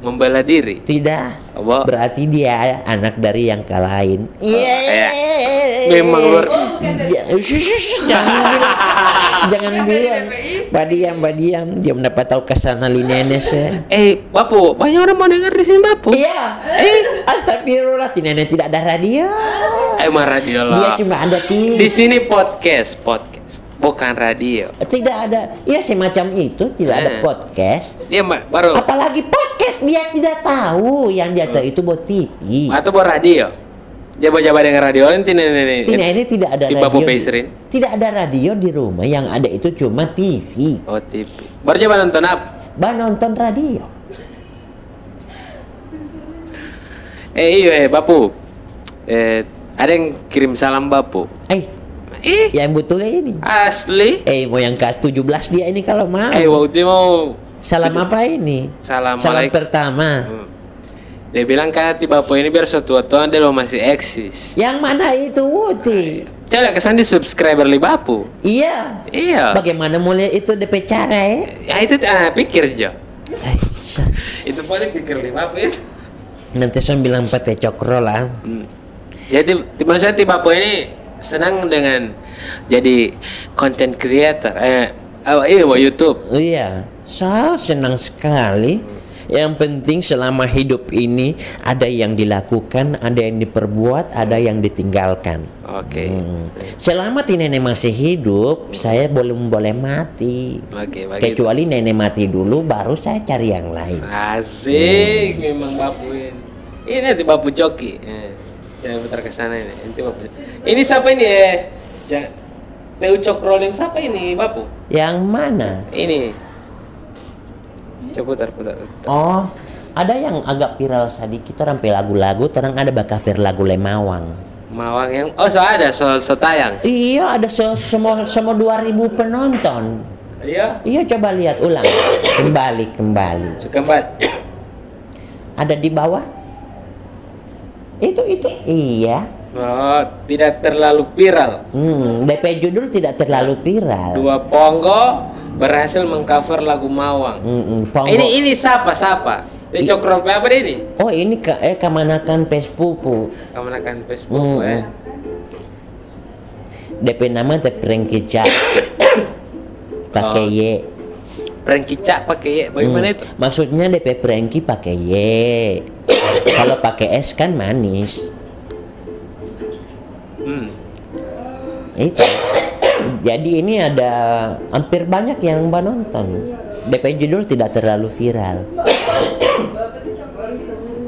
membela diri. Tidak. Apa? Berarti dia anak dari yang lain. Iya. Memang luar. Ja- shush, shush, shush, Jangan bilang. Jangan bilang. Badiam, badiam. Dia mendapat tahu ke sana nenek saya. Eh, bapu, banyak orang mau dengar di sini bapu. Iya. Eh, astagfirullah. Nenek tidak ada radio. Eh, mah radio Dia lah. cuma ada Di TV. sini podcast, podcast, bukan radio. Tidak ada. Ya semacam itu. Tidak ada Eh. podcast. Dia mbak baru Apalagi podcast dia tidak tahu. Yang dia tahu itu buat TV. atau buat radio. Jaba-jaba dengan radio nanti nenek Tidak ini tidak ada Di radio. Di-. Tidak ada radio di rumah. Yang ada itu cuma TV. Oh TV. Baru coba nonton apa? Bah nonton radio. Eh iya eh Bapu. Eh ada yang kirim salam Bapu. Eh, Eh yang betulnya ini. asli. Eh, mau yang ke-17 dia ini kalau mau. Eh waktu mau Salam apa ini? Salam Salam pertama. Hmm. Dia bilang kan ti Bapu ini biar setua-tua dia lo masih eksis. Yang mana itu Wuti? Coba kesan di subscriber li Bapu. Iya. Iya. Bagaimana mulai itu DP cara ya? Ya itu ah, pikir Jo. Eh, Itu paling pikir li Bapu ya. Nanti saya bilang pete cokro lah. Hmm. Jadi ti- maksudnya ti Bapu ini senang dengan jadi content creator. Eh, oh, iya YouTube. Iya, saya senang sekali. Yang penting selama hidup ini ada yang dilakukan, ada yang diperbuat, ada yang ditinggalkan. Oke. Hmm. Selama nenek masih hidup, saya belum boleh mati. Oke, begitu. Kecuali nenek mati dulu, baru saya cari yang lain. Asik, memang Bapu ini. Ini nanti Bapu Joki. Eh, saya putar ke sana ini. Ini Bapu. Ini siapa ini eh? Ja Teu Cokrol yang siapa ini, Bapu? Yang mana? Ini. Coba putar, putar. putar. Oh, ada yang agak viral sedikit orang pe lagu-lagu, orang ada bakafir lagu Lemawang. Mawang yang Oh, so ada, so, so tayang. Iya, ada se- semua semua 2000 penonton. Iya. Iya, coba lihat ulang. Kembali, kembali. Kembali. Ada di bawah? Itu itu. Iya. Oh, tidak terlalu viral. Hmm, DP judul tidak terlalu viral. Dua Ponggo berhasil mengcover lagu Mawang. Hmm, hmm. Ini ini siapa siapa? Ini Cokrol apa ini? Oh, ini ke eh kemanakan Pespupu. Kamu akan Facebook Hmm, eh. DP nama teh Prengkica. Pakai Oh. Y. Prank kicak pakai ya. Bagaimana Hmm, itu? Maksudnya DP Prengki pakai Y. Kalau pakai S kan manis. Hmm. Itu. Jadi ini ada hampir banyak yang menonton. DP judul tidak terlalu viral.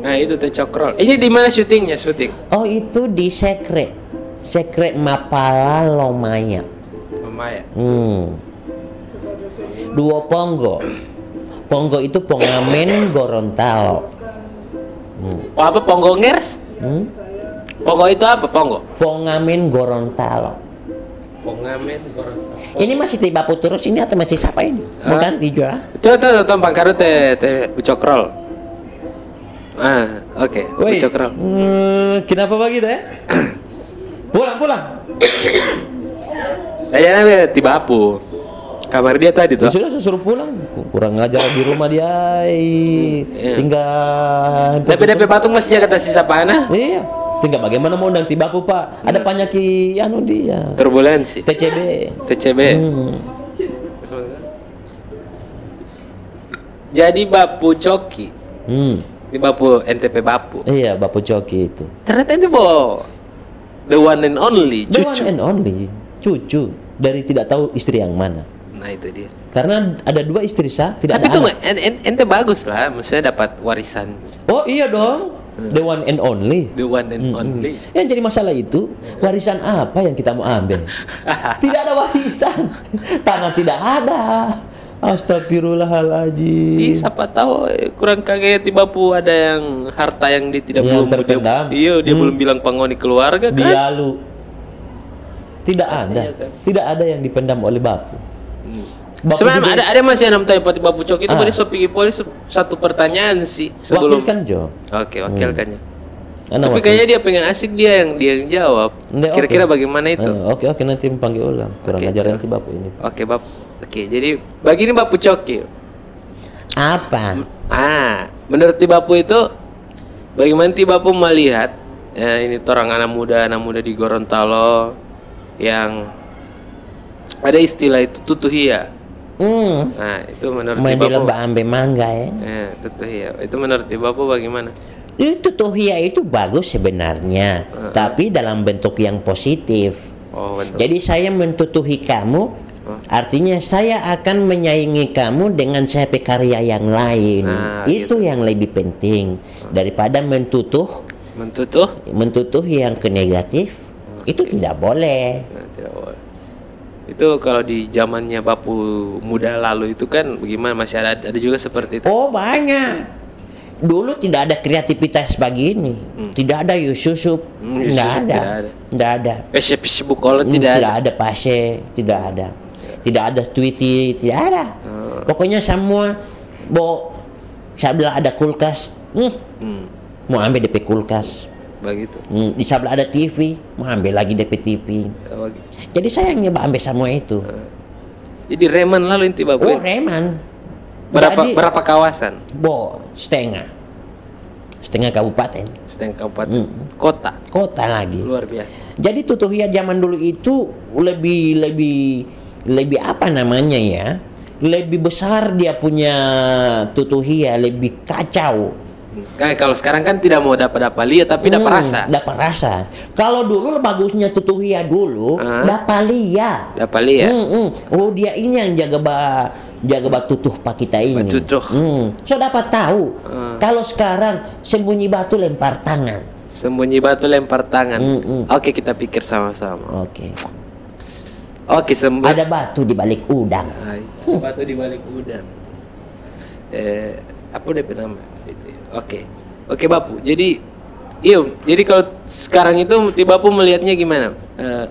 Nah, itu teh Cokrol. Ini di mana syutingnya? Syuting. Oh itu di Sekre. Sekre Mapala Lomaya. Maya. Hmm. Dua Ponggo. Ponggo itu Pongamen Gorontalo. Hmm. Oh, apa Ponggo ngers? Hmm? Ponggo itu apa Ponggo? Pongamen Gorontalo. Pongamen Gorontalo. Ini masih tiba terus ini atau masih siapa ini? Mau Hah? ganti juga? Itu itu itu pangkaru teh teh Ucokrol. Ah, oke. Ucokrol. Hmm, kenapa begitu ya? pulang, pulang. Kayaknya dia tiba apu. Kamar dia tadi Ya tuh. sudah suruh pulang. Kurang ngajar di rumah dia. Iya. Tinggal. DP DP patung masih jaga sisa pana. Iya. Tinggal bagaimana mau undang tiba pak? Ada penyakit anu dia. Turbulensi. TCB. TCB. Hmm. Jadi Bapu Coki. Hmm. Di Bapu NTP Bapu. Iya, Bapak Coki itu. Ternyata itu bo the one and only The one cucu. and only cucu dari tidak tahu istri yang mana. Nah itu dia. Karena ada dua istri sah, tidak Tapi ada tunggu, anak. en- en- ente bagus lah, maksudnya dapat warisan Oh iya dong, the one and only. the one and Mm-mm. only. Yang jadi masalah itu warisan apa yang kita mau ambil? tidak ada warisan, tanah tidak ada, Astagfirullahaladzim. Ih, siapa tahu eh, kurang kaget tiba pu ada yang harta yang dia tidak Yang belum terpendam. dia, iya dia Hmm. belum bilang penghuni keluarga kan Dialu. Tidak ada. Kan? Tidak ada yang dipendam oleh Bapu. Bapu Sebenarnya juga- ada ada masih yang tanya Pak Tiba Pucok itu Ah. boleh so pergi polis satu pertanyaan sih sebelum Wakilkan Jo. Oke, wakilkannya. Anda Tapi wakil. kayaknya dia pengen asik dia yang dia yang jawab. Kira-kira oke. bagaimana itu? Eh, Oke oke nanti panggil ulang. Kurang Oke, ajar siap. nanti Bapu ini. Oke, Bap. Oke, jadi begini Bap Pucok. ya. Apa? Ah, menurut Tibapu itu bagaimana Tibapu melihat ya, ini orang anak muda anak muda di Gorontalo yang ada istilah itu tutuhia. Hmm. Nah, itu menurut Main Tibapu. lembah ambe mangga ya. Ya, tutuhia. Itu menurut Tibapu bagaimana? Itu tuhia itu bagus sebenarnya, tapi dalam bentuk yang positif. Oh, bentuk. Jadi saya mentutuhi kamu, artinya saya akan menyaingi kamu dengan saya karya yang lain. Nah, itu yang lebih penting daripada mentutuh mentutuh mentutuh yang ke negatif. Itu tidak boleh. Nah, tidak boleh. Itu kalau di zamannya Bapu muda lalu itu kan bagaimana masih ada ada juga seperti itu. Oh banyak. Dulu tidak ada kreativitas begini, tidak ada Yususuf, Hmm, tidak ada, tidak ada. tidak ada. Facebook Facebook kalau Hmm, tidak tidak ada. ada pase, tidak ada. Tidak ada tweety, tidak ada. Hmm. Pokoknya semua bo sebelah ada kulkas. Hmm, Hmm, mau ambil DP kulkas. Begitu. Hmm, di sebelah ada TV, mau ambil lagi DP TV. Ya, bagi- Jadi saya nyoba ambil semua itu. Jadi reman lalu inti Bapu. Oh, reman. berapa Jadi, berapa kawasan? Bo, setengah. Setengah kabupaten. Setengah kabupaten Hmm. kota. Kota lagi. Luar biasa. Jadi tutuhia zaman dulu itu lebih lebih lebih apa namanya ya? Lebih besar dia punya tutuhia, lebih kacau. Kayak kalau sekarang kan tidak mau dapat dapat lihat tapi dapat Hmm, rasa. Dapat rasa. Kalau dulu bagusnya tutuhia dulu, Ah. dapat lihat. Dapat lihat. Hmm, hmm. Oh dia ini yang jaga ba jaga batu tuh pak kita ini. Batu tuh. Hmm. So dapat tahu. Ah. Kalau sekarang sembunyi batu lempar tangan. Sembunyi batu lempar tangan. Hmm, hmm. Oke, kita pikir sama-sama. Oke. Oke, sembunyi Ada batu di balik udang. Ay, batu di balik udang. Eh, apa udah nama? Itu. Oke, oke Bapu. Jadi, iya. Jadi kalau sekarang itu tiba Bapu melihatnya gimana? Eh,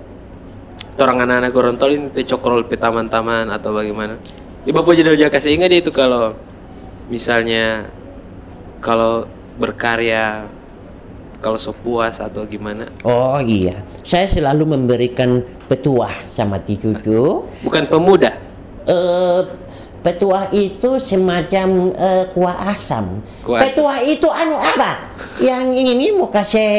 orang anak-anak Gorontalo ini teh cokrol pe taman-taman atau bagaimana? Di Bapu jadi udah kasih ingat itu kalau misalnya kalau berkarya kalau so puas atau gimana? Oh iya, saya selalu memberikan petuah sama ti cucu. Bukan pemuda. Eh, petuah itu semacam eh, kuah asam. Kuah asam. petuah itu anu apa? Yang ini mau kasih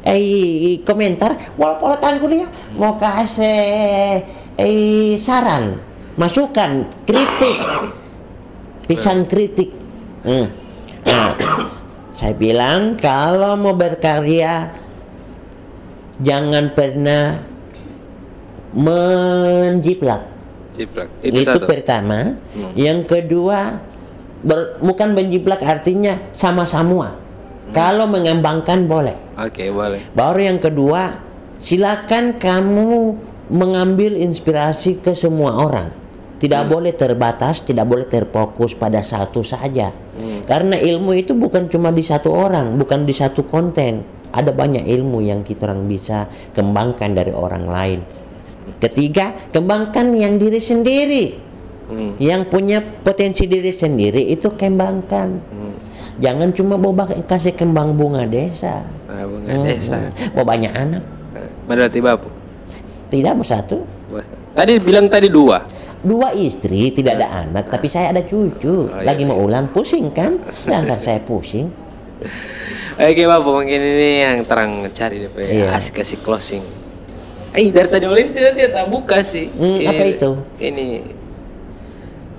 eh, komentar, walaupun kuliah mau kasih eh, saran, masukan, kritik, pisan kritik. Hmm. Nah, saya bilang kalau mau berkarya jangan pernah menjiplak. Ciplak. Itu, Itu, satu. pertama. Hmm. Yang kedua, ber- bukan menjiplak artinya sama-sama. Hmm. Kalau mengembangkan boleh. Oke, boleh. Baru yang kedua, silakan kamu mengambil inspirasi ke semua orang. Tidak Hmm. boleh terbatas, tidak boleh terfokus pada satu saja. Hmm. Karena ilmu itu bukan cuma di satu orang, bukan di satu konten. Ada banyak ilmu yang kita orang bisa kembangkan dari orang lain. Ketiga, kembangkan yang diri sendiri. Hmm. Yang punya potensi diri sendiri itu kembangkan. Hmm. Jangan cuma bawa kasih kembang bunga desa. Nah, bunga Hmm, desa. banyak anak. Berarti bapu. Tidak bu satu. Tadi bilang tadi dua. Dua istri tidak ada anak, tapi saya ada cucu. Oh, Lagi iya, mau ulang pusing kan? Sedangkan saya pusing. Oke bapu mungkin ini yang terang cari deh Iya. asik kasih closing. Eh dari tadi ulin tidak tidak tak buka sih. Hmm, apa itu? Ini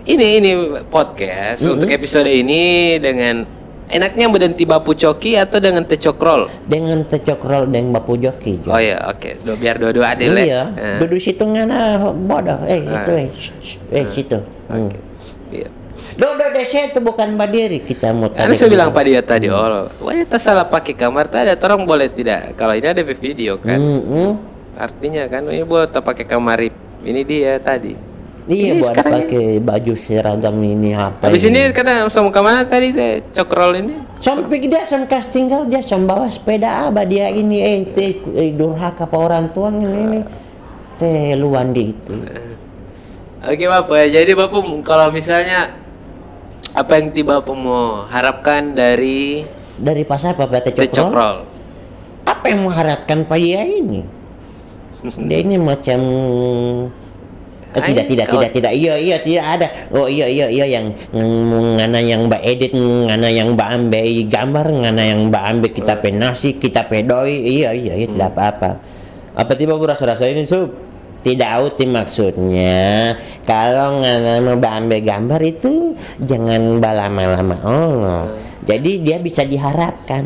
ini ini podcast Mm-mm. untuk episode ini dengan enaknya berhenti bapu coki atau dengan teh cokrol. Dengan tecokrol dan bapu joki. Jo. Oh ya oke Dua- biar dua-dua adil ya. Iya, Nah, duduk situ ngana bodoh. Eh, Ah. itu eh, shh, eh situ. Hmm. Oke. Iya. Duduk di situ bukan berdiri kita mau Karena tarik saya bilang. Pak dia tadi, oh, wah kita salah pakai kamar tadi, orang boleh tidak? Kalau ini ada video kan, Hmm, hmm. Artinya kan ini buat tak pakai kamar ini dia tadi. Iya, Ini buat sekarang pakai baju seragam ini apa? Habis ini kata sama ke mana tadi teh cokrol ini? Sampai dia sam kas tinggal dia sam bawa sepeda apa dia ini eh teh eh, durhaka apa orang tua ini ini teh luan di itu. Oke bapak ya. Jadi bapak kalau misalnya apa yang tiba bapak mau harapkan dari Dari pasar apa teh cokrol? cokrol? Apa yang mengharapkan pak ini? Dia ini macam Eh, Ay, tidak tidak tidak tidak. Iya iya tidak ada. Oh iya iya iya yang ngana yang mbak edit ngana yang mbak ambil gambar ngana yang mbak ambil kita pe nasi kita pe doi iya iya iya tidak apa apa Apa tiba bu rasa-rasa ini sup? tidak uti maksudnya. Kalau ngana mau mbak ambil gambar itu jangan lama-lama. Oh. Jadi dia bisa diharapkan.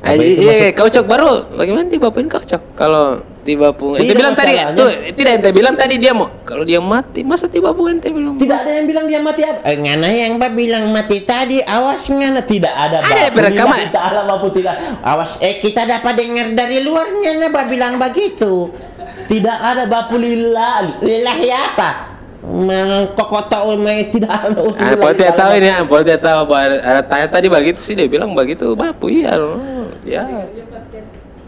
Ah, iya, iya, kaucok baru. Bagaimana tiba pun kaucok? Kalau tiba pun, ente Tidak bilang tadi, tuh tidak ente bilang tadi dia mau. Kalau dia mati, masa tiba pun ente bilang? Tidak ada yang bilang dia mati apa? Eh, ngana yang mbak bilang mati tadi awas ngana Tidak ada. Ada perekaman. lillahi Ta'ala bapu tidak. awas eh kita dapat dengar dari luarnya nah mbak bilang begitu Tidak ada bapu lillahi. lillahi apa mengkokotau me tidak ada Ah, Paul tidak tahu ini, ah, Paul tidak tahu. Ada tanya tadi begitu sih dia bilang begitu, bapu iya, ya.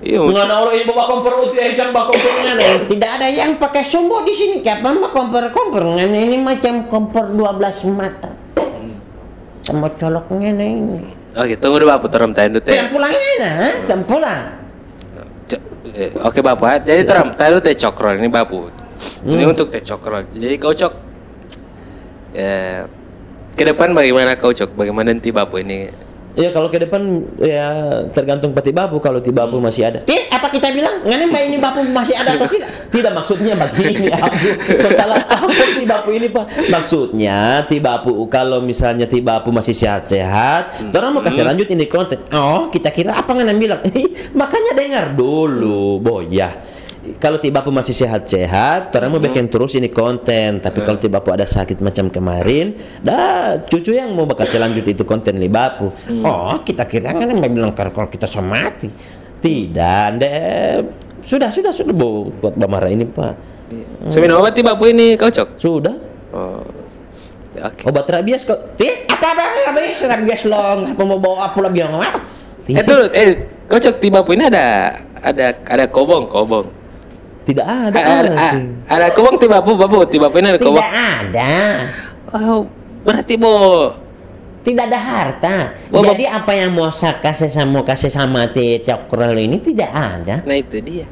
Iya, maksud- Ngana orang ini bawa kompor uti ikan bawa kompornya nih. tidak ada yang pakai sumbu di sini kapan mbak kompor kompor ngana ini macam kompor 12 mata sama coloknya nah ini Oke, tunggu dulu bapu terem tanya dulu teh. Jangan pulangnya nah jangan pulang eh, Oke bapak, jadi terem tanya dulu teh cokrol ini bapu. Ini Hmm. untuk teh cokrol. Jadi kaucok, ya ke depan bagaimana kaucok? Bagaimana nanti bapu ini? Ya kalau ke depan ya tergantung peti bapu kalau ti bapu masih ada. Ti, apa kita bilang? Ngana mbak ini bapu masih ada atau tidak? Tidak maksudnya begini aku so, salah paham ti bapu ini pak. Maksudnya ti bapu kalau misalnya ti bapu masih sehat-sehat, orang mau kasih lanjut ini konten. Oh, kita kira apa ngana bilang? Makanya dengar dulu, boya. Kalau ti bapu masih sehat-sehat, orang mau bikin terus ini konten. Tapi kalau ti bapu ada sakit macam kemarin, dah cucu yang mau bakal lanjut itu konten li bapu. Oh, kita kira ngana mbak bilang kalau kita sama mati. Tidak, deh. Sudah, sudah, sudah bu buat bamara ini pak. So minum obat ti bapu ini kaucok? Sudah. Oh, ya, oke. Obat rabies kok. Ti, apa apa serang bias long, apa mau bawa apa lagi yang apa? Eh dulu, eh kaucok ti bapu ini ada ada ada kobong kobong. Tidak ada. Ada, ada, ada. ada kobong ti bapu bapu ti bapu ini ada. Tidak ada. Oh, berarti bo Tidak ada harta. Oh, Jadi apa yang mau saya kasih sama kasih sama ti cokrol ini tidak ada. Nah itu dia.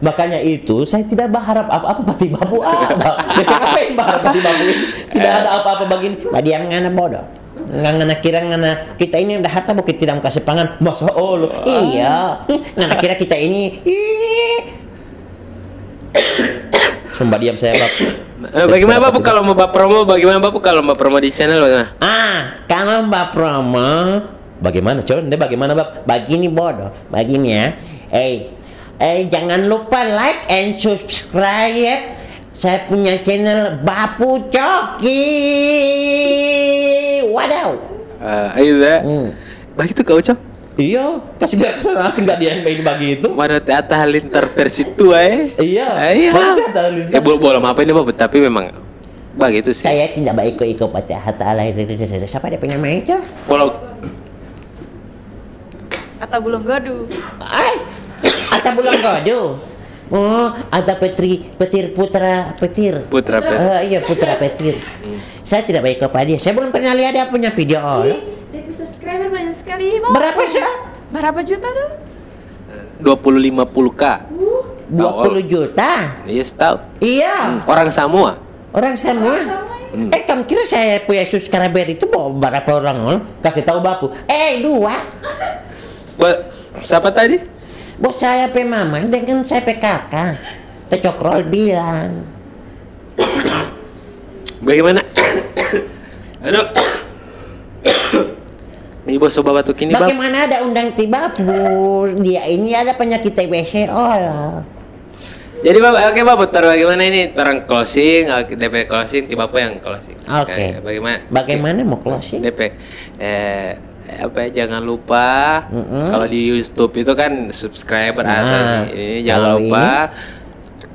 Makanya itu saya tidak berharap apa-apa pati babu apa. Jadi apa yang berharap pati babu ini? Tidak ada apa-apa bagi Tadi yang ngana bodoh. Nggak ngana kira ngana kita ini udah harta bukan tidak kasih pangan. Masa Allah. Iya. Ngana kira kita ini ih, Sumpah diam saya bab. Eh, bagaimana bapu kalau mau bab promo? Bagaimana bapu kalau mau promo di channel bagaimana? Ah, kalau Mbak Promo Bagaimana? Coba ini bagaimana bab? begini bodoh, begini ya. Eh, eh jangan lupa like and subscribe saya punya channel Bapu Coki. Wadaw. Eh, ayo ya. Hmm. Begitu kau cok. Iya, kasih biar ke sana nggak dia yang main begitu. Mana teata halintar versi tua eh? Iya. Iya. Eh boleh boleh apa ini bapak? Tapi memang begitu sih. Saya tidak baik ikut pada hatta alai siapa dia punya nama itu? Kalau Atau belum gadu. Ay, Ata bulan kodo. Oh, ada Petri, Petir Putra Petir. Putra Petir. Eh, iya Putra Petir. Saya tidak baik kepada dia. Saya belum pernah lihat dia punya video. Oh, DP subscriber banyak sekali. Bang. berapa sih? Berapa juta dulu? 20 50 k. 20 juta. Iya tahu. Iya, Orang Samoa. orang semua. Eh, kamu kira saya punya subscriber itu mau berapa orang? oh? Kasih tahu bapu. Eh, dua. Ba- siapa tadi? Bos saya pe mama dengan saya pe kakak. Tecokrol bilang. Bagaimana? Aduh. Ini bos coba batuk ini bang. Bagaimana ada undang tiba bu? Dia ini ada penyakit TBC. Oh, ya. Jadi bapak, oke bapak, taruh bagaimana ini? Orang closing, oke, DP closing, tiba apa yang closing? Oke. Kayak Bagaimana? Bagaimana mau closing? DP, eh apa ya, jangan lupa Mm-mm. kalau di YouTube itu kan subscriber Nah, ada nih. Ini jangan lupa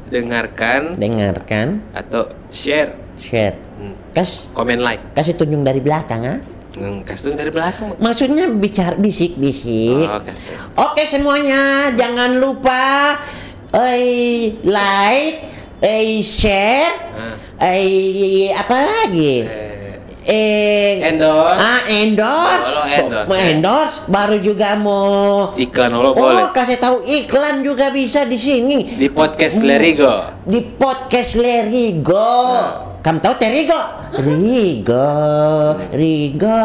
dengarkan Dengarkan. atau share share. Hmm. Kas Komen like. kasih tunjuk dari belakang ah. Tunjuk dari belakang. Maksudnya bicara bisik-bisik. Oh, kasih. Oke semuanya, jangan lupa eh like, eh share, Ah. eh apa lagi? Eh, Eh Endorse. Ah, endorse. Kalau endorse, Mau ya. endorse baru juga mau iklan lo Oh, boleh. kasih tahu iklan juga bisa di sini. Di podcast. Lerigo. Di podcast Lerigo. Kamu tahu Terigo? Rigo, Rigo.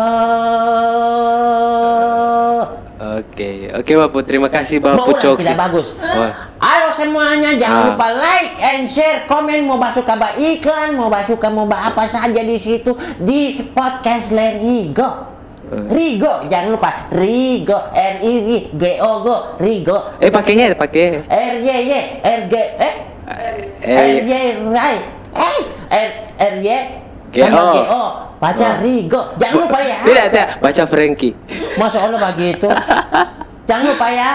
Oke, oke Bapu, terima kasih ulang, Coki. tidak bagus. Oh. Ayo semuanya jangan Ah. lupa like and share, komen mau bahas suka bah iklan, mau suka mau apa saja di situ di podcast Lerigo. Eh. Rigo, jangan lupa Rigo, R I G G O Go, Rigo. Eh pakainya pakai. R Y Y R G eh R Y Eh, Rai eh R R Y G O. tambah G O baca Rigo jangan lupa ya Tidak, tidak, baca Frankie. Masya Allah begitu jangan lupa ya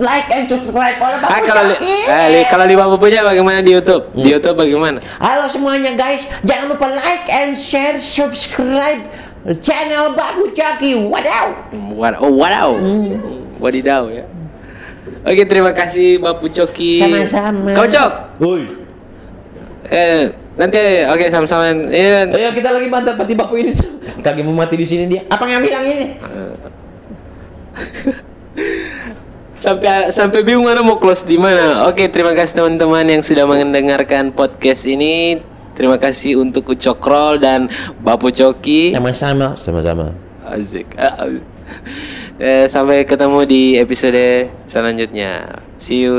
like and subscribe oleh Pak Ah, kalau li, eh, li- kalau di Bapu punya bagaimana di YouTube? Di YouTube bagaimana? Halo semuanya guys jangan lupa like and share subscribe channel Babu Jaki wadaw What, oh, wow. Hmm. Wadidaw ya. Oke, terima kasih Bapu Coki. Sama-sama. Kau Cok. Woi. Eh, nanti oke sama-sama. Iya. Ayo kita lagi mantap pati bapu ini. Kagak mau mati di sini dia. apa yang bilang ini sampai sampai bingung mana mau close di mana. Oke, terima kasih teman-teman yang sudah mendengarkan podcast ini. Terima kasih untuk Ucokrol dan Bapu Coki. sama-sama Sama-sama. Asik. Ah, ah. Eh, sampai ketemu di episode selanjutnya. See you.